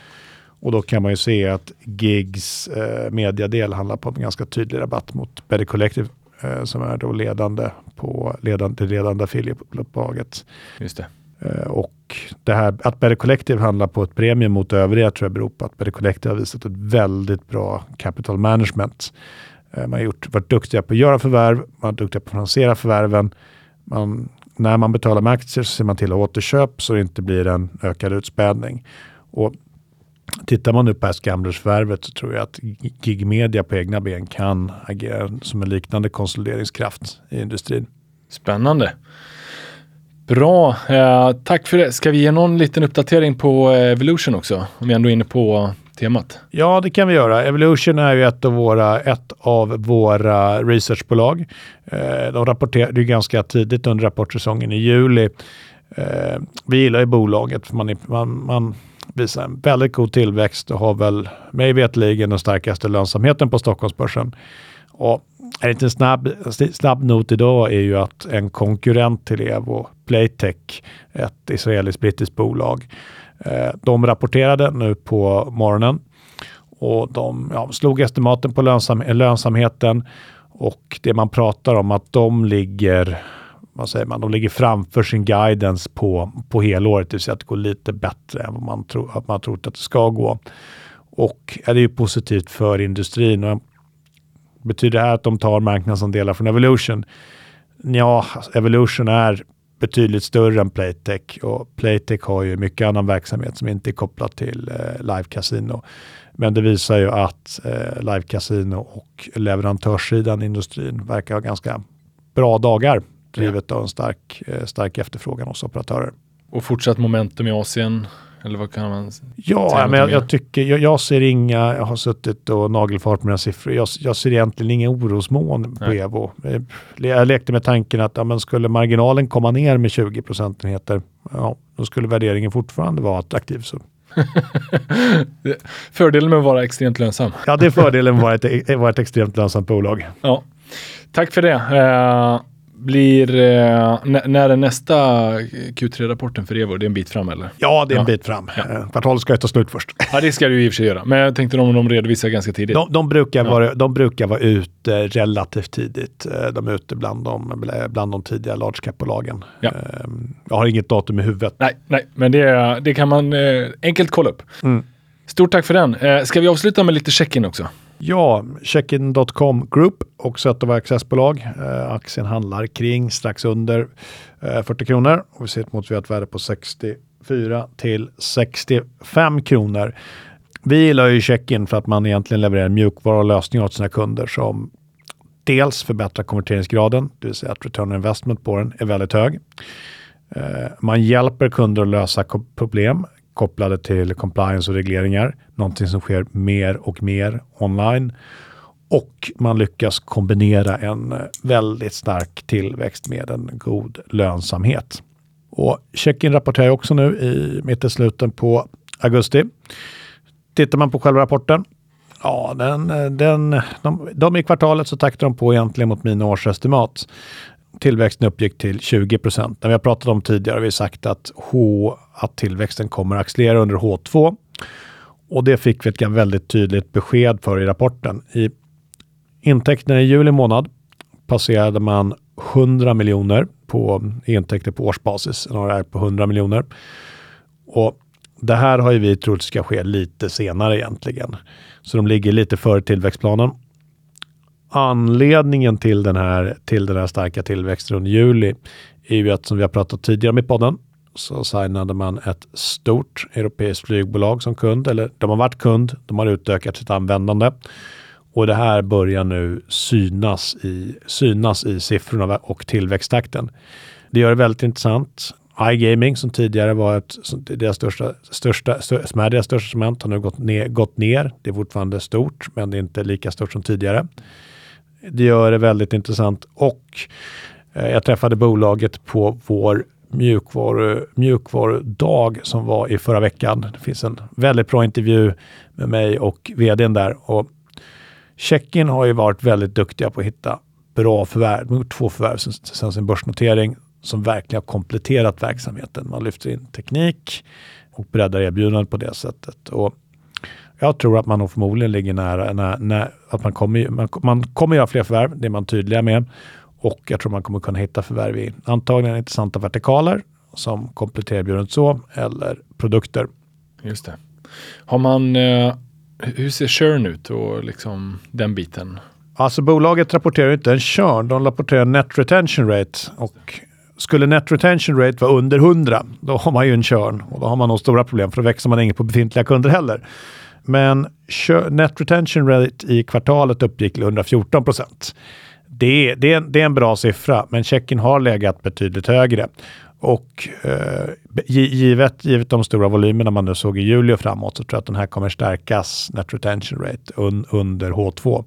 Och då kan man ju se att gigs eh, mediadel handlar på en ganska tydlig rabatt mot Better Collective eh, som är då ledande på ledande, det ledande affiliate-bolaget. Just det. Eh, och det här att Better Collective handlar på ett premium mot övriga tror jag beror på att Better Collective har visat ett väldigt bra capital management. Eh, man har gjort, varit duktiga på att göra förvärv, man har duktiga på att finansiera förvärven. Man, när man betalar med aktier så ser man till att återköp så det inte blir en ökad utspädning. Och Tittar man nu på S-Gamblers-förvärvet så tror jag att Gig Media på egna ben kan agera som en liknande konsolideringskraft i industrin. Spännande. Bra, eh, tack för det. Ska vi ge någon liten uppdatering på eh, Evolution också? Om vi ändå är inne på temat. Ja, det kan vi göra. Evolution är ju ett av våra, ett av våra researchbolag. Eh, de rapporterade ju ganska tidigt under rapportsäsongen i juli. Eh, vi gillar ju bolaget för man, är, man, man visar en väldigt god tillväxt och har väl mig vetligen den starkaste lönsamheten på Stockholmsbörsen. Och en liten snabb, snabb not idag är ju att en konkurrent till Evo, Playtech, ett israeliskt-brittiskt bolag, eh, de rapporterade nu på morgonen och de ja, slog estimaten på lönsam, lönsamheten och det man pratar om att de ligger vad säger man, de ligger framför sin guidance på, på helåret, det vill säga att det går lite bättre än vad man, tro, att man trott att det ska gå. Och ja, det är ju positivt för industrin. Och betyder det här att de tar marknadsandelar från Evolution? Ja, Evolution är betydligt större än Playtech och Playtech har ju mycket annan verksamhet som inte är kopplat till eh, live casino. Men det visar ju att eh, live casino och leverantörssidan i industrin verkar ha ganska bra dagar drivet av en stark, eh, stark efterfrågan hos operatörer. Och fortsatt momentum i Asien? Eller vad kan man Ja, men jag, jag, tycker, jag, jag, ser inga, jag har suttit och nagelfart med mina siffror. Jag, jag ser egentligen inga orosmoln på Evo. Eh, jag lekte med tanken att ja, men skulle marginalen komma ner med 20 procentenheter, ja, då skulle värderingen fortfarande vara attraktiv. Så. fördelen med att vara extremt lönsam. Ja, det är fördelen med att vara ett, vara ett extremt lönsamt bolag. Ja. Tack för det. Uh blir, eh, när är nästa Q3-rapporten för Evo? Det är en bit fram eller? Ja, det är en ja. bit fram. Ja. Eh, kvartalet ska ju ta slut först. Ja, det ska det ju i och för sig göra. Men jag tänkte om de redovisar ganska tidigt. De, de brukar, ja. vara, de brukar vara ute relativt tidigt. Eh, de är ute bland de, bland de tidiga large cap-bolagen. Ja. Eh, jag har inget datum i huvudet. Nej, nej men det, det kan man enkelt kolla upp. Mm. Stort tack för den. Ska vi avsluta med lite check-in också? Ja, Checkin.com Group, också ett av våra accessbolag. Eh, aktien handlar kring strax under eh, 40 kronor och vi ser ett motiverat värde på 64 till 65 kronor. Vi gillar ju Checkin för att man egentligen levererar mjukvara och lösningar åt sina kunder som dels förbättrar konverteringsgraden, det vill säga att return on investment på den är väldigt hög. Eh, man hjälper kunder att lösa problem kopplade till compliance och regleringar. Någonting som sker mer och mer online. Och man lyckas kombinera en väldigt stark tillväxt med en god lönsamhet. Och Checkin rapporterar också nu i mitten slutet på augusti. Tittar man på själva rapporten Ja, den, den, de, de i kvartalet så taktar de på egentligen mot mina årsestimat tillväxten uppgick till 20 procent. När vi har pratat om tidigare har vi sagt att, H, att tillväxten kommer att accelerera under H2. Och det fick vi ett väldigt tydligt besked för i rapporten. I intäkterna i juli månad passerade man 100 miljoner på intäkter på årsbasis. En är på 100 miljoner. Och det här har ju vi trott ska ske lite senare egentligen. Så de ligger lite före tillväxtplanen anledningen till den, här, till den här starka tillväxten under juli är ju att som vi har pratat tidigare om i podden så signade man ett stort europeiskt flygbolag som kund, eller de har varit kund, de har utökat sitt användande. Och det här börjar nu synas i, synas i siffrorna och tillväxttakten. Det gör det väldigt intressant. iGaming som tidigare var ett, som deras största, största, som är deras största segment har nu gått ner, gått ner. Det är fortfarande stort, men det är inte lika stort som tidigare. Det gör det väldigt intressant och eh, jag träffade bolaget på vår mjukvaru, mjukvarudag som var i förra veckan. Det finns en väldigt bra intervju med mig och vdn där. Och Checkin har ju varit väldigt duktiga på att hitta bra förvärv. De har gjort två förvärv sedan sin börsnotering som verkligen har kompletterat verksamheten. Man lyfter in teknik och breddar erbjudandet på det sättet. Och jag tror att man nog förmodligen ligger nära, när, när, att man kommer, man, man kommer göra fler förvärv, det är man tydliga med. Och jag tror man kommer kunna hitta förvärv i antagligen intressanta vertikaler som kompletterar erbjudandet så, eller produkter. Just det. Har man, eh, hur ser churn ut och liksom den biten? Alltså bolaget rapporterar inte en churn, de rapporterar net retention rate. Och skulle net retention rate vara under 100, då har man ju en churn och då har man nog stora problem för då växer man inget på befintliga kunder heller. Men net retention rate i kvartalet uppgick till 114 procent. Det, det, det, är en bra siffra, men checken har legat betydligt högre. Och eh, givet, givet de stora volymerna man nu såg i juli och framåt så tror jag att den här kommer stärkas, net retention rate, un, under H2.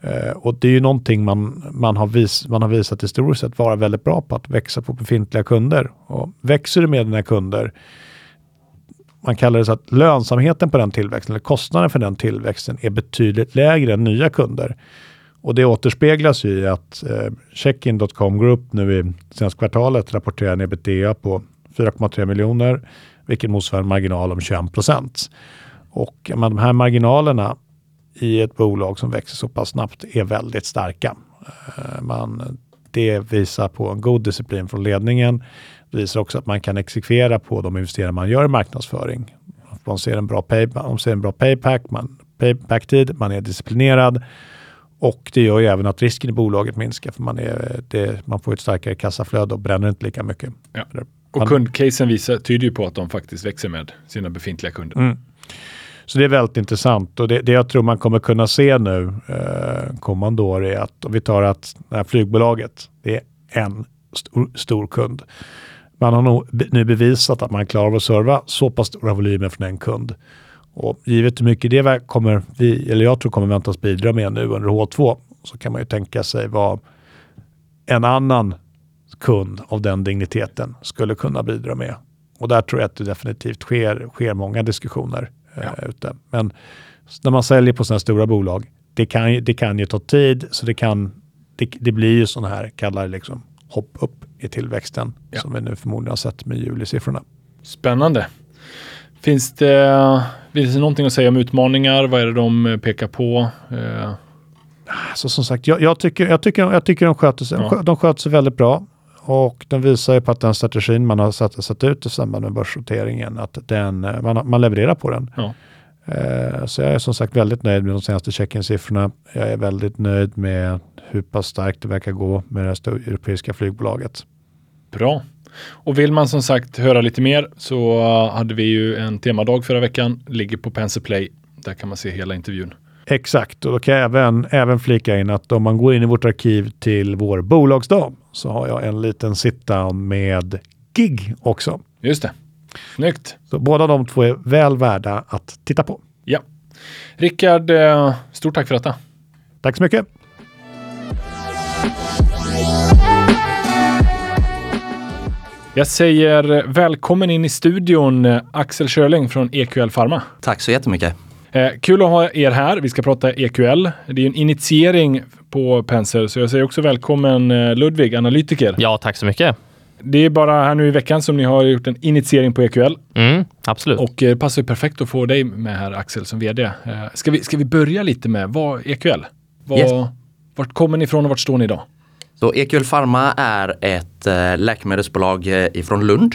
Eh, och det är ju någonting man, man, har vis, man har visat historiskt sett vara väldigt bra på, att växa på befintliga kunder. Och växer du med dina kunder, man kallar det så att lönsamheten på den tillväxten, eller kostnaden för den tillväxten, är betydligt lägre än nya kunder. Och det återspeglas ju i att eh, Checkin.com Group nu i senaste kvartalet rapporterar en ebitda på 4,3 miljoner, vilket motsvarar en marginal om 21 procent. Och men, de här marginalerna i ett bolag som växer så pass snabbt är väldigt starka. Eh, man, det visar på en god disciplin från ledningen. Det visar också att man kan exekvera på de investeringar man gör i marknadsföring. Man ser en bra, pay, man ser en bra payback, man, payback-tid, man är disciplinerad och det gör ju även att risken i bolaget minskar för man, är, det, man får ett starkare kassaflöde och bränner inte lika mycket. Ja. Och kundcasen visar, tyder ju på att de faktiskt växer med sina befintliga kunder. Mm. Så det är väldigt intressant och det, det jag tror man kommer kunna se nu eh, kommande år är att om vi tar att det här flygbolaget, det är en stor, stor kund. Man har nog nu bevisat att man klarar av att serva så pass stora volymer från en kund. Och givet hur mycket det kommer vi, eller jag tror kommer väntas bidra med nu under H2 så kan man ju tänka sig vad en annan kund av den digniteten skulle kunna bidra med. Och där tror jag att det definitivt sker, sker många diskussioner ja. eh, ute. Men när man säljer på sådana stora bolag, det kan, det kan ju ta tid, så det, kan, det, det blir ju sådana här, kallar liksom hopp upp i tillväxten ja. som vi nu förmodligen har sett med julisiffrorna. Spännande. Finns det, finns det någonting att säga om utmaningar? Vad är det de pekar på? Eh. Alltså, som sagt, jag, jag, tycker, jag, tycker, jag tycker de sköter sig, ja. de sköter sig väldigt bra. Och den visar ju på att den strategin man har satt, satt ut i samband med börsnoteringen, att den, eh, man, man levererar på den. Ja. Eh, så jag är som sagt väldigt nöjd med de senaste check-in-siffrorna. Jag är väldigt nöjd med hur pass starkt det verkar gå med det europeiska flygbolaget. Bra. Och vill man som sagt höra lite mer så hade vi ju en temadag förra veckan, ligger på Penser Play. Där kan man se hela intervjun. Exakt, och då kan jag även, även flika in att om man går in i vårt arkiv till vår bolagsdag så har jag en liten sit-down med GIG också. Just det. Snyggt. Så båda de två är väl värda att titta på. Ja. Rickard, eh, stort tack för detta. Tack så mycket. Jag säger välkommen in i studion Axel Schörling från EQL Pharma. Tack så jättemycket. Eh, kul att ha er här. Vi ska prata EQL. Det är en initiering på Penser, så jag säger också välkommen eh, Ludvig, analytiker. Ja, tack så mycket. Det är bara här nu i veckan som ni har gjort en initiering på EQL. Mm, absolut. Och det eh, passar perfekt att få dig med här Axel som vd. Eh, ska, vi, ska vi börja lite med vad EQL? Vad, yes. Vart kommer ni ifrån och vart står ni idag? Så EQL Pharma är ett eh, läkemedelsbolag ifrån Lund.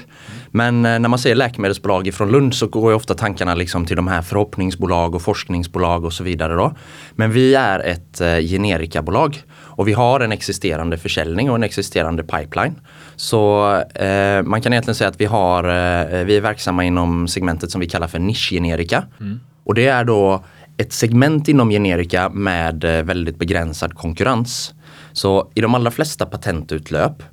Men eh, när man säger läkemedelsbolag ifrån Lund så går ju ofta tankarna liksom till de här förhoppningsbolag och forskningsbolag och så vidare. Då. Men vi är ett eh, generikabolag och vi har en existerande försäljning och en existerande pipeline. Så eh, man kan egentligen säga att vi, har, eh, vi är verksamma inom segmentet som vi kallar för nischgenerika. Mm. Och det är då ett segment inom generika med eh, väldigt begränsad konkurrens. Så i de allra flesta patentutlöp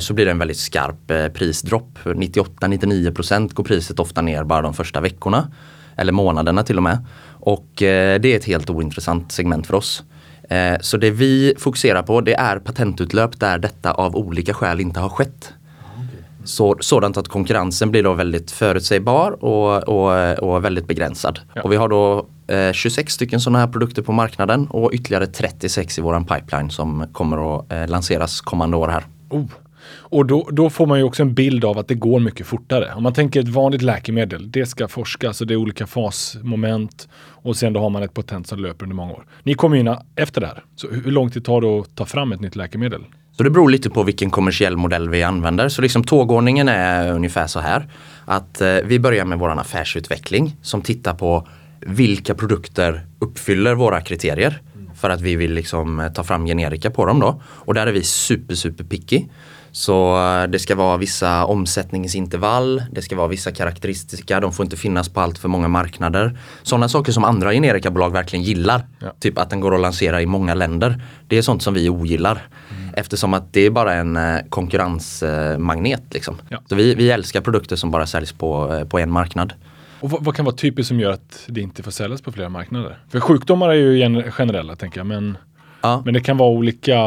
så blir det en väldigt skarp eh, prisdropp. 98-99% går priset ofta ner bara de första veckorna. Eller månaderna till och med. Och eh, det är ett helt ointressant segment för oss. Eh, så det vi fokuserar på det är patentutlöp där detta av olika skäl inte har skett. Så, sådant att konkurrensen blir då väldigt förutsägbar och, och, och väldigt begränsad. Ja. Och vi har då eh, 26 stycken sådana här produkter på marknaden och ytterligare 36 i våran pipeline som kommer att eh, lanseras kommande år här. Oh. Och då, då får man ju också en bild av att det går mycket fortare. Om man tänker ett vanligt läkemedel, det ska forskas och det är olika fasmoment och sen då har man ett patent som löper under många år. Ni kommer in efter det här. Så hur lång tid tar det att ta fram ett nytt läkemedel? Så det beror lite på vilken kommersiell modell vi använder. Så liksom tågordningen är ungefär så här. Att eh, vi börjar med vår affärsutveckling som tittar på vilka produkter uppfyller våra kriterier. För att vi vill liksom eh, ta fram generika på dem då. Och där är vi super super picky. Så eh, det ska vara vissa omsättningsintervall, det ska vara vissa karaktäristika, de får inte finnas på allt för många marknader. Sådana saker som andra generikabolag verkligen gillar. Ja. Typ att den går att lansera i många länder. Det är sånt som vi ogillar. Eftersom att det är bara en eh, konkurrensmagnet. Liksom. Ja. Så vi, vi älskar produkter som bara säljs på, eh, på en marknad. Och vad, vad kan vara typiskt som gör att det inte får säljas på flera marknader? För sjukdomar är ju gen- generella tänker jag, men, Ja. men det kan vara olika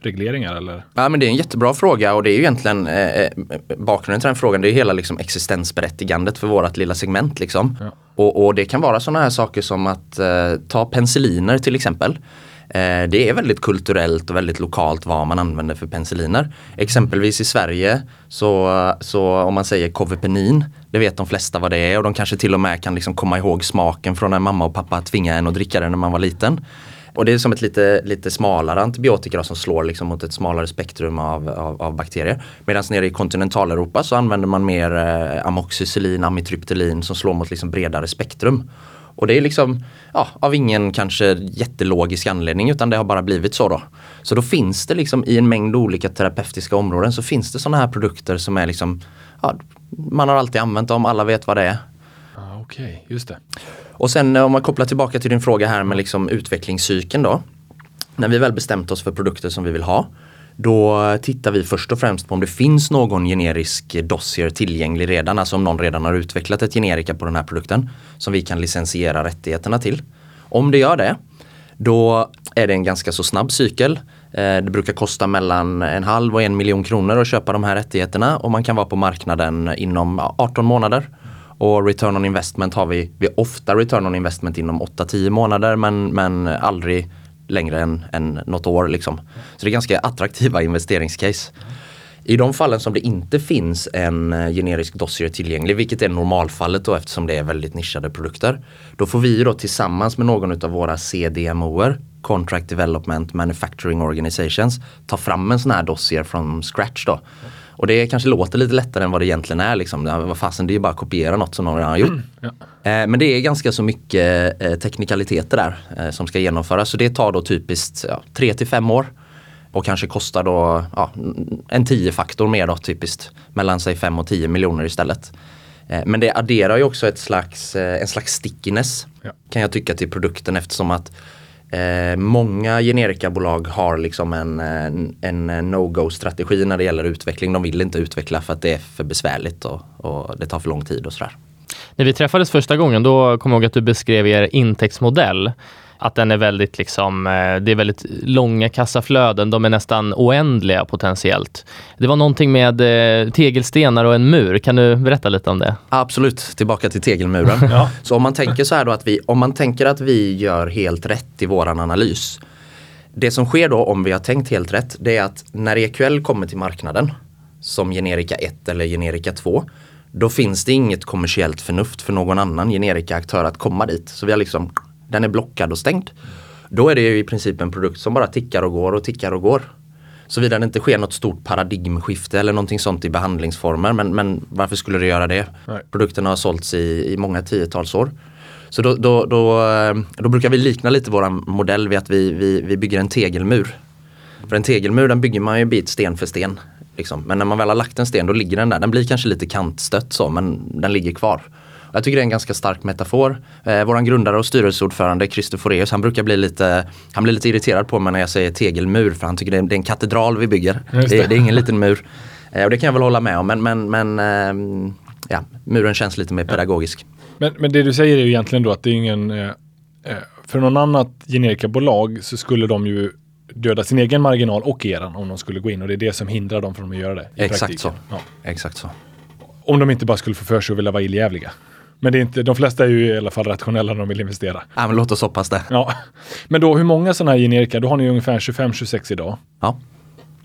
regleringar eller? Ja men det är en jättebra fråga och det är ju egentligen eh, eh, bakgrunden till den frågan. Det är hela liksom, existensberättigandet för vårt lilla segment. Liksom. Ja. Och, och det kan vara sådana här saker som att eh, ta penicilliner till exempel. Eh, det är väldigt kulturellt och väldigt lokalt vad man använder för penicilliner. Exempelvis i Sverige så, så om man säger Kovepenin, det vet de flesta vad det är och de kanske till och med kan liksom komma ihåg smaken från när mamma och pappa tvingade en att dricka det när man var liten. Och det är som ett lite, lite smalare antibiotika då, som slår liksom mot ett smalare spektrum av, av, av bakterier. Medan nere i kontinentaleuropa så använder man mer eh, amoxicillin, amitriptylin som slår mot liksom bredare spektrum. Och det är liksom ja, av ingen kanske jättelogisk anledning utan det har bara blivit så då. Så då finns det liksom i en mängd olika terapeutiska områden så finns det sådana här produkter som är liksom ja, man har alltid använt dem, alla vet vad det är. Ah, Okej, just det. Och sen eh, om man kopplar tillbaka till din fråga här med liksom utvecklingscykeln då. När vi väl bestämt oss för produkter som vi vill ha. Då tittar vi först och främst på om det finns någon generisk dossier tillgänglig redan. Alltså om någon redan har utvecklat ett generika på den här produkten. Som vi kan licensiera rättigheterna till. Om det gör det, då är det en ganska så snabb cykel. Eh, det brukar kosta mellan en halv och en miljon kronor att köpa de här rättigheterna och man kan vara på marknaden inom 18 månader. Och return on investment har vi, vi har ofta return on investment inom 8-10 månader men, men aldrig längre än, än något år. Liksom. Så det är ganska attraktiva investeringscase. I de fallen som det inte finns en eh, generisk dossier tillgänglig, vilket är normalfallet då eftersom det är väldigt nischade produkter. Då får vi då tillsammans med någon av våra CDMOer, Contract Development Manufacturing Organizations, ta fram en sån här dossier från scratch då. Och det kanske låter lite lättare än vad det egentligen är. Liksom. Vad fasen, det är ju bara att kopiera något som någon redan har gjort. Ja. Eh, Men det är ganska så mycket eh, teknikaliteter där eh, som ska genomföras. Så det tar då typiskt ja, 3 till 5 år. Och kanske kostar då ja, en 10-faktor mer då typiskt. Mellan sig 5 och 10 miljoner istället. Men det adderar ju också ett slags, en slags stickiness Ja. kan jag tycka till produkten eftersom att eh, många generikabolag har liksom en, eh, en, en no-go strategi när det gäller utveckling. De vill inte utveckla för att det är för besvärligt och, och det tar för lång tid och sådär. När vi träffades första gången, då kom jag ihåg att du beskrev er intäktsmodell. Att den är väldigt, liksom, eh, det är väldigt långa kassaflöden. De är nästan oändliga potentiellt. Det var någonting med eh, tegelstenar och en mur. Kan du berätta lite om det? Absolut, tillbaka till tegelmuren. Så om man tänker så här då att vi, om man tänker att vi gör helt rätt i våran analys. Det som sker då om vi har tänkt helt rätt, det är att när EQL kommer till marknaden som generika 1 eller generika 2, då finns det inget kommersiellt förnuft för någon annan generika-aktör att komma dit. Så vi har liksom, den är blockad och stängd. Då är det i princip en produkt som bara tickar och går och tickar och går. Såvida det inte sker något stort paradigmskifte eller någonting sånt i behandlingsformer. Men, men varför skulle det göra det? Nej. Produkterna har sålts i, i många tiotals år. Så då, då, då, eh, då brukar vi likna lite våran modell vid att vi, vi, vi bygger en tegelmur. För en tegelmur den bygger man ju bit sten för sten. Liksom. Men när man väl har lagt en sten då ligger den där. Den blir kanske lite kantstött så men den ligger kvar. Jag tycker det är en ganska stark metafor. Eh, våran grundare och styrelseordförande Christer Foreus, han brukar bli lite, han blir lite irriterad på mig när jag säger tegelmur för han tycker det är, det är en katedral vi bygger. Det. det. Det, är ingen liten mur. Eh, och det kan jag väl hålla med om men, men, men ehm, ja, muren känns lite mer pedagogisk. Men, men det du säger är ju egentligen då att det är ingen... Eh, eh, för någon annat generikabolag så skulle de ju döda sin egen marginal och eran om de skulle gå in och det är det som hindrar dem från att göra det. i Exakt praktiken. så. Ja. Exakt så. Om de inte bara skulle få för sig att vilja vara illjävliga. Men det är inte, de flesta är ju i alla fall rationella när de vill investera. Ja, men låt oss hoppas det. Ja. Men då hur många sådana här generika? Då har ni ungefär 25-26 idag. Ja.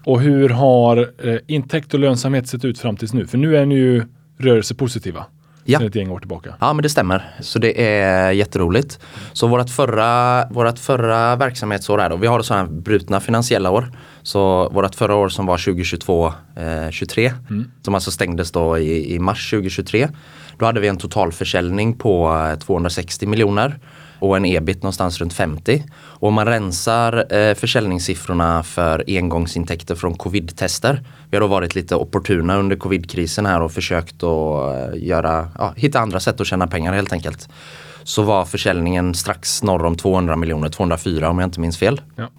Och hur har eh, intäkt och lönsamhet sett ut fram tills nu? För nu är ni ju rörelsepositiva. Ja. Sen ett gäng år tillbaka. Ja men det stämmer. Så det är jätteroligt. Så vårt förra, vårat förra verksamhetsår är då, vi har sådana här brutna finansiella år. Så vårt förra år som var 2022, eh, 23, som alltså stängdes då i, i mars 2023. Då hade vi en totalförsäljning på eh, 260 miljoner och en ebit någonstans runt 50. Och om man rensar eh, försäljningssiffrorna för engångsintäkter från covid-tester. Vi har då varit lite opportuna under covid-krisen här och försökt att eh, göra, ja, hitta andra sätt att tjäna pengar helt enkelt. Så var försäljningen strax norr om 200 miljoner, 204 om jag inte minns fel. Ja.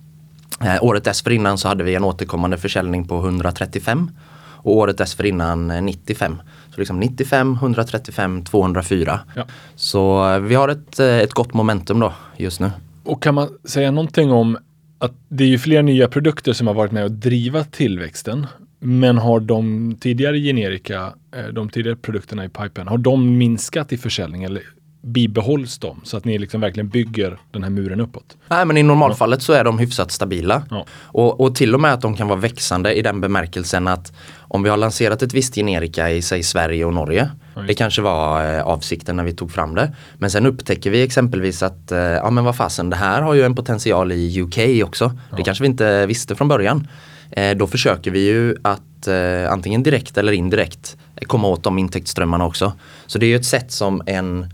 Eh, året dessförinnan så hade vi en återkommande försäljning på 135 och året dessförinnan eh, 95. Så liksom 95, 135, 204. Ja. Så eh, vi har ett, eh, ett gott momentum då just nu. Och kan man säga någonting om att det är ju fler nya produkter som har varit med och driva tillväxten. Men har de tidigare generika, eh, de tidigare produkterna i pipen, har de minskat i försäljning eller bibehålls de? Så att ni liksom verkligen bygger den här muren uppåt. Nej men i normalfallet så är de hyfsat stabila. Ja. Och, och till och med att de kan vara växande i den bemärkelsen att om vi har lanserat ett visst generika i säg Sverige och Norge. Ja, det kanske var eh, avsikten när vi tog fram det. Men sen upptäcker vi exempelvis att eh, ja men vad fasen det här har ju en potential i UK också. Det kanske vi inte visste från början. Eh, då försöker vi ju att eh, antingen direkt eller indirekt komma åt de intäktsströmmarna också. Så det är ju ett sätt som en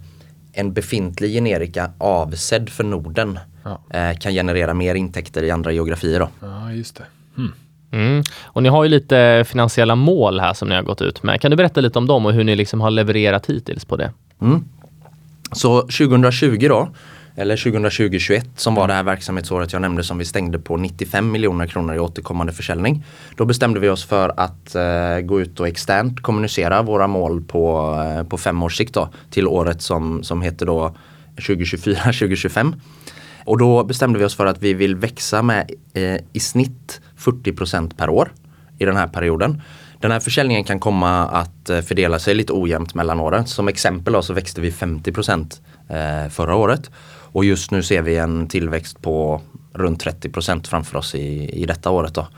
en befintlig generika avsedd för Norden Ja. eh, kan generera mer intäkter i andra geografier. Då. Ja, just det. Hmm. Mm. Och ni har ju lite finansiella mål här som ni har gått ut med. Kan du berätta lite om dem och hur ni liksom har levererat hittills på det? Mm. Så 2020 då, eller 2020-21 som var det här verksamhetsåret jag nämnde som vi stängde på 95 miljoner kronor i återkommande försäljning. Då bestämde vi oss för att eh, gå ut och externt kommunicera våra mål på, eh, på fem års sikt då, till året som, som heter då 2024-2025. Och då bestämde vi oss för att vi vill växa med eh, i snitt 40% per år i den här perioden. Den här försäljningen kan komma att eh, fördela sig lite ojämnt mellan åren. Som exempel då, så växte vi 50 eh, förra året. Och just nu ser vi en tillväxt på runt 30% framför oss i, i detta året. Då.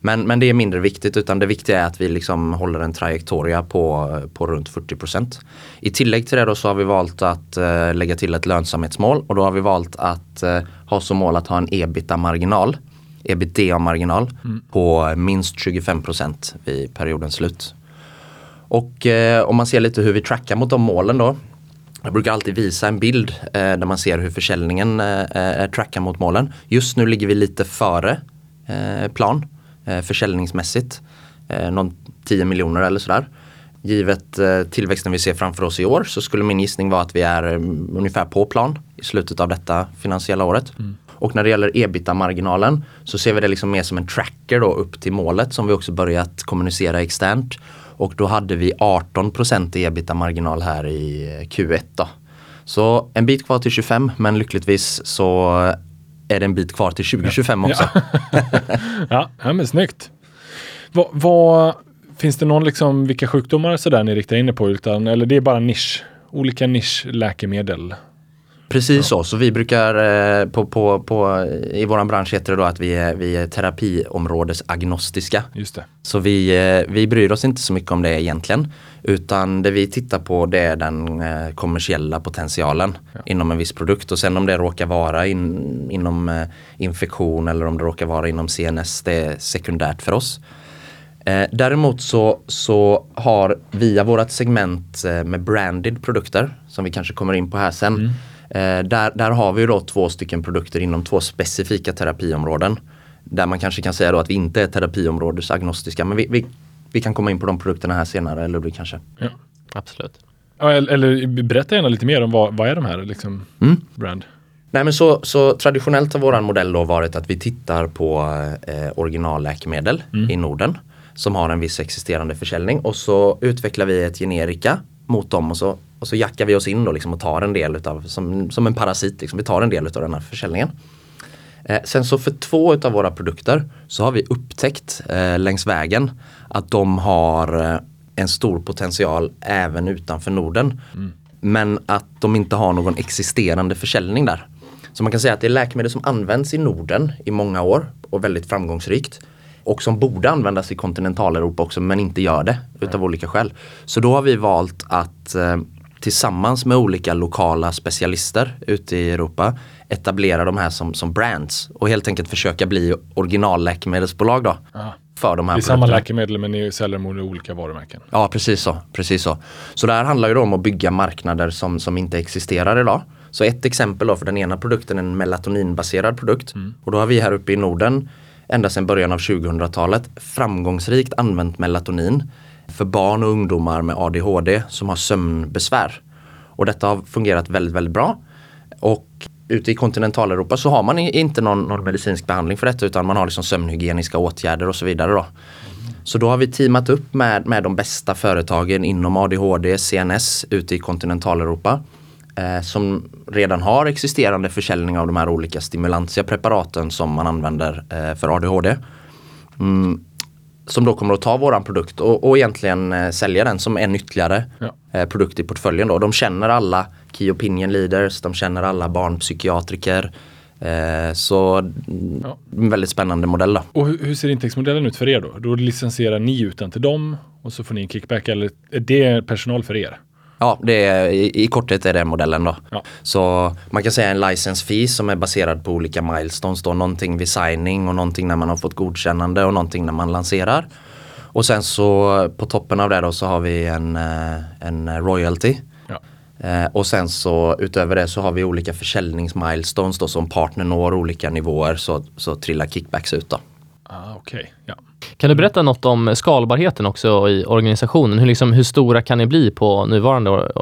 Men, men det är mindre viktigt utan det viktiga är att vi liksom håller en trajektoria på, på runt 40% I tillägg till det då så har vi valt att eh, lägga till ett lönsamhetsmål och då har vi valt att eh, ha som mål att ha en ebita-marginal ebitda-marginal på minst 25% vid periodens slut. Och eh, om man ser lite hur vi trackar mot de målen då. Jag brukar alltid visa en bild eh, där man ser hur försäljningen eh, eh, trackar mot målen. Just nu ligger vi lite före eh, plan eh, försäljningsmässigt. Eh, någon 10 miljoner eller sådär. Givet eh, tillväxten vi ser framför oss i år så skulle min gissning vara att vi är mm, ungefär på plan i slutet av detta finansiella året. Och när det gäller ebita-marginalen så ser vi det liksom mer som en tracker då upp till målet som vi också börjat kommunicera externt. Och då hade vi 18 i ebita-marginal här i eh, Q1 då. Så en bit kvar till 25 men lyckligtvis så är det en bit kvar till 2025 också. Ja, ja, men snyggt. Vad, vad, finns det någon, liksom, vilka sjukdomar sådär ni riktar in er på? Utan, eller det är bara nisch? Olika nischläkemedel? Precis så, så vi brukar eh, på, på, på, i våran bransch heter det då att vi är, vi är terapiområdesagnostiska. Just det. Så vi, eh, vi bryr oss inte så mycket om det egentligen. Utan det vi tittar på det är den eh, kommersiella potentialen inom en viss produkt. Och sen om det råkar vara in, inom infektion eller om det råkar vara inom CNS, det är sekundärt för oss. Eh, däremot så, så har via vårt segment eh, med branded produkter, som vi kanske kommer in på här sen. Eh, där, där har vi ju då två stycken produkter inom två specifika terapiområden. Där man kanske kan säga då att vi inte är terapiområdesagnostiska. Men vi, vi, vi kan komma in på de produkterna här senare, Ludvig kanske. Absolut. Ja, eller, eller berätta gärna lite mer om vad, vad är de här liksom, Mm. brand? Nej men så, så traditionellt har våran modell då varit att vi tittar på eh, originalläkemedel i Norden som har en viss existerande försäljning och så utvecklar vi ett generika mot dem och så, och så jackar vi oss in då liksom och tar en del utav, som, som en parasit, liksom, vi tar en del utav den här försäljningen. Eh, sen så för två utav våra produkter så har vi upptäckt eh, längs vägen att de har eh, en stor potential även utanför Norden. Men att de inte har någon existerande försäljning där. Så man kan säga att det är läkemedel som används i Norden i många år och väldigt framgångsrikt. Och som borde användas i kontinentaleuropa också men inte gör det utav olika skäl. Så då har vi valt att eh, tillsammans med olika lokala specialister ute i Europa etablera de här som, som brands och helt enkelt försöka bli originalläkemedelsbolag då. Ja. För de här Det är samma läkemedel men ni säljer dem under olika varumärken. Ja, precis så. Precis så. så det här handlar ju om att bygga marknader som, som inte existerar idag. Så ett exempel då för den ena produkten är en melatoninbaserad produkt. Och då har vi här uppe i Norden ända sedan början av 2000-talet framgångsrikt använt melatonin för barn och ungdomar med ADHD som har sömnbesvär. Och detta har fungerat väldigt, väldigt bra. Och ute i kontinentaleuropa så har man inte någon, någon medicinsk behandling för detta utan man har liksom sömnhygieniska åtgärder och så vidare. Då. Så då har vi teamat upp med, med de bästa företagen inom ADHD, CNS ute i kontinentaleuropa. Eh, som redan har existerande försäljning av de här olika stimulantia preparaten som man använder eh, för ADHD. Mm, som då kommer att ta våran produkt och, och egentligen eh, sälja den som en ytterligare Ja. eh, produkt i portföljen. Då. De känner alla Key Opinion Leaders, de känner alla barnpsykiatriker. Eh, så Ja. en väldigt spännande modell. Då. Och hur, ser intäktsmodellen ut för er då? Då licensierar ni utan till dem och så får ni en kickback eller är det personal för er? Ja, det är, i, i korthet är det modellen då. Ja. Så man kan säga en license fee som är baserad på olika milestones då. Någonting vid signing och någonting när man har fått godkännande och någonting när man lanserar. Och sen så på toppen av det då så har vi en, eh, en royalty. Ja. Eh, och sen så utöver det så har vi olika försäljningsmilestones då som partner når olika nivåer så, så trillar kickbacks ut då. Ah, Okej, ja. Kan du berätta något om skalbarheten också i organisationen? Hur, liksom, hur stora kan ni bli på nuvarande or,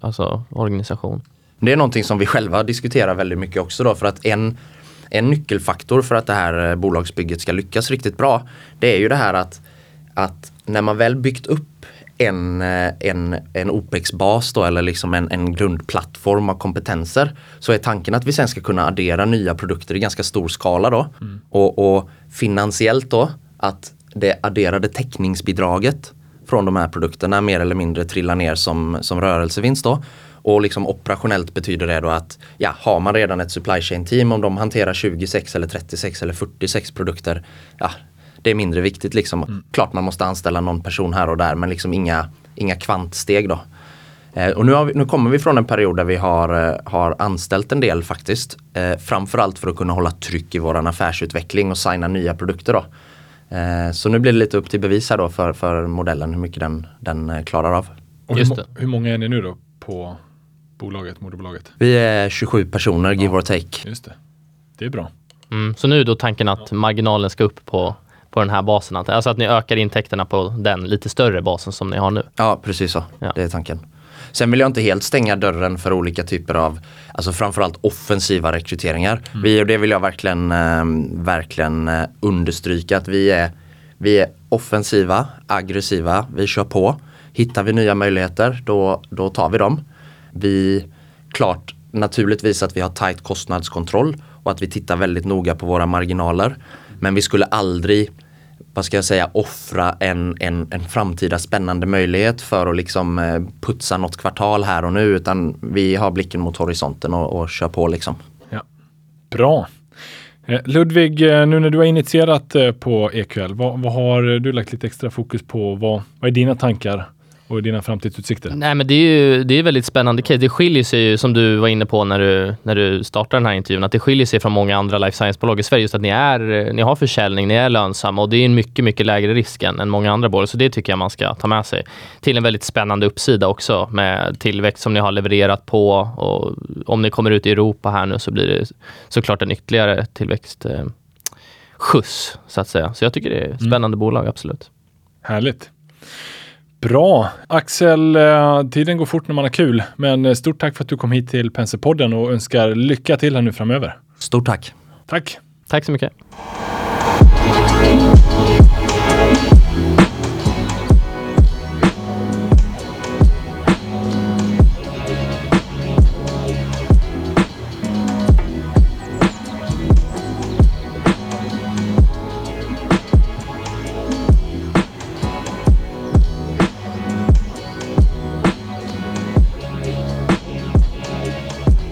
alltså, organisation? Det är någonting som vi själva diskuterar väldigt mycket också då för att en, en nyckelfaktor för att det här eh, bolagsbygget ska lyckas riktigt bra det är ju det här att, att när man väl byggt upp en, eh, en, en OPEX-bas då eller liksom en, en grundplattform av kompetenser så är tanken att vi sen ska kunna addera nya produkter i ganska stor skala då. Och, och finansiellt då att det adderade täckningsbidraget från de här produkterna mer eller mindre trillar ner som, som rörelsevinst då. Och liksom operationellt betyder det då att ja, har man redan ett supply chain team om de hanterar 26 eller 36 eller 46 produkter, ja, det är mindre viktigt liksom. Klart man måste anställa någon person här och där men liksom inga, inga kvantsteg då. Eh, och nu, har vi, nu kommer vi från en period där vi har, eh, har anställt en del faktiskt. Eh, framförallt för att kunna hålla tryck i våran affärsutveckling och signa nya produkter då. Eh, så nu blir det lite upp till bevis här då för, för modellen hur mycket den, den klarar av. Och hur, Just må- det. hur många är ni nu då på bolaget, moderbolaget? Vi är 27 personer give or take. Just det. Det är bra. Mm. Så nu är då tanken att marginalen ska upp på, på den här basen? Alltså att ni ökar intäkterna på den lite större basen som ni har nu? Ja, precis så. Ja. Det är tanken. Sen vill jag inte helt stänga dörren för olika typer av, alltså framförallt offensiva rekryteringar. Vi, och det vill jag verkligen, eh, verkligen eh, understryka att vi är, vi är offensiva, aggressiva, vi kör på. Hittar vi nya möjligheter då, då tar vi dem. Vi, klart naturligtvis att vi har tajt kostnadskontroll och att vi tittar väldigt noga på våra marginaler. Men vi skulle aldrig vad ska jag säga, offra en, en, en framtida spännande möjlighet för att liksom eh, putsa något kvartal här och nu utan vi har blicken mot horisonten och, och kör på liksom. Ja. Bra. Eh, Ludvig, eh, nu när du har initierat på EQL, vad, vad har du lagt lite extra fokus på? Vad, vad är dina tankar och dina framtidsutsikter? Nej, men det är ju det är väldigt spännande case. Det skiljer sig ju, som du var inne på när du, när du startade den här intervjun, att det skiljer sig från många andra life science-bolag i Sverige. Just att ni, är, ni har försäljning, ni är lönsamma och det är en mycket, mycket lägre risk än, än många andra bolag. Så det tycker jag man ska ta med sig. Till en väldigt spännande uppsida också med tillväxt som ni har levererat på. Och om ni kommer ut i Europa här nu så blir det såklart en ytterligare tillväxt eh, skjuts, så att säga. Så jag tycker det är ett spännande bolag, absolut. Härligt. Bra! Axel, eh, tiden går fort när man har kul, men eh, stort tack för att du kom hit till Penserpodden och önskar lycka till här nu framöver. Stort tack! Tack! Tack så mycket.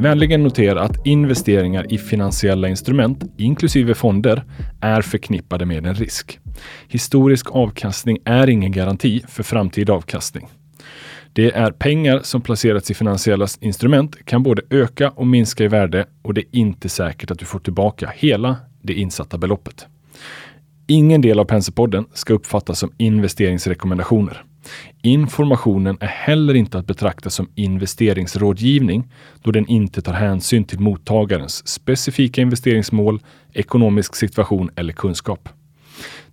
Vänligen notera att investeringar i finansiella instrument, inklusive fonder, är förknippade med en risk. Historisk avkastning är ingen garanti för framtida avkastning. Det är pengar som placerats i finansiella instrument kan både öka och minska i värde och det är inte säkert att du får tillbaka hela det insatta beloppet. Ingen del av Penserpodden ska uppfattas som investeringsrekommendationer. Informationen är heller inte att betrakta som investeringsrådgivning då den inte tar hänsyn till mottagarens specifika investeringsmål, ekonomisk situation eller kunskap.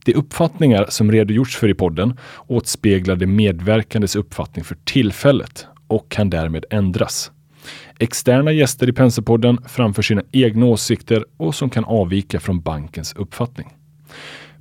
De uppfattningar som redogjorts för i podden återspeglar de medverkandes uppfattning för tillfället och kan därmed ändras. Externa gäster i Penserpodden framför sina egna åsikter och som kan avvika från bankens uppfattning.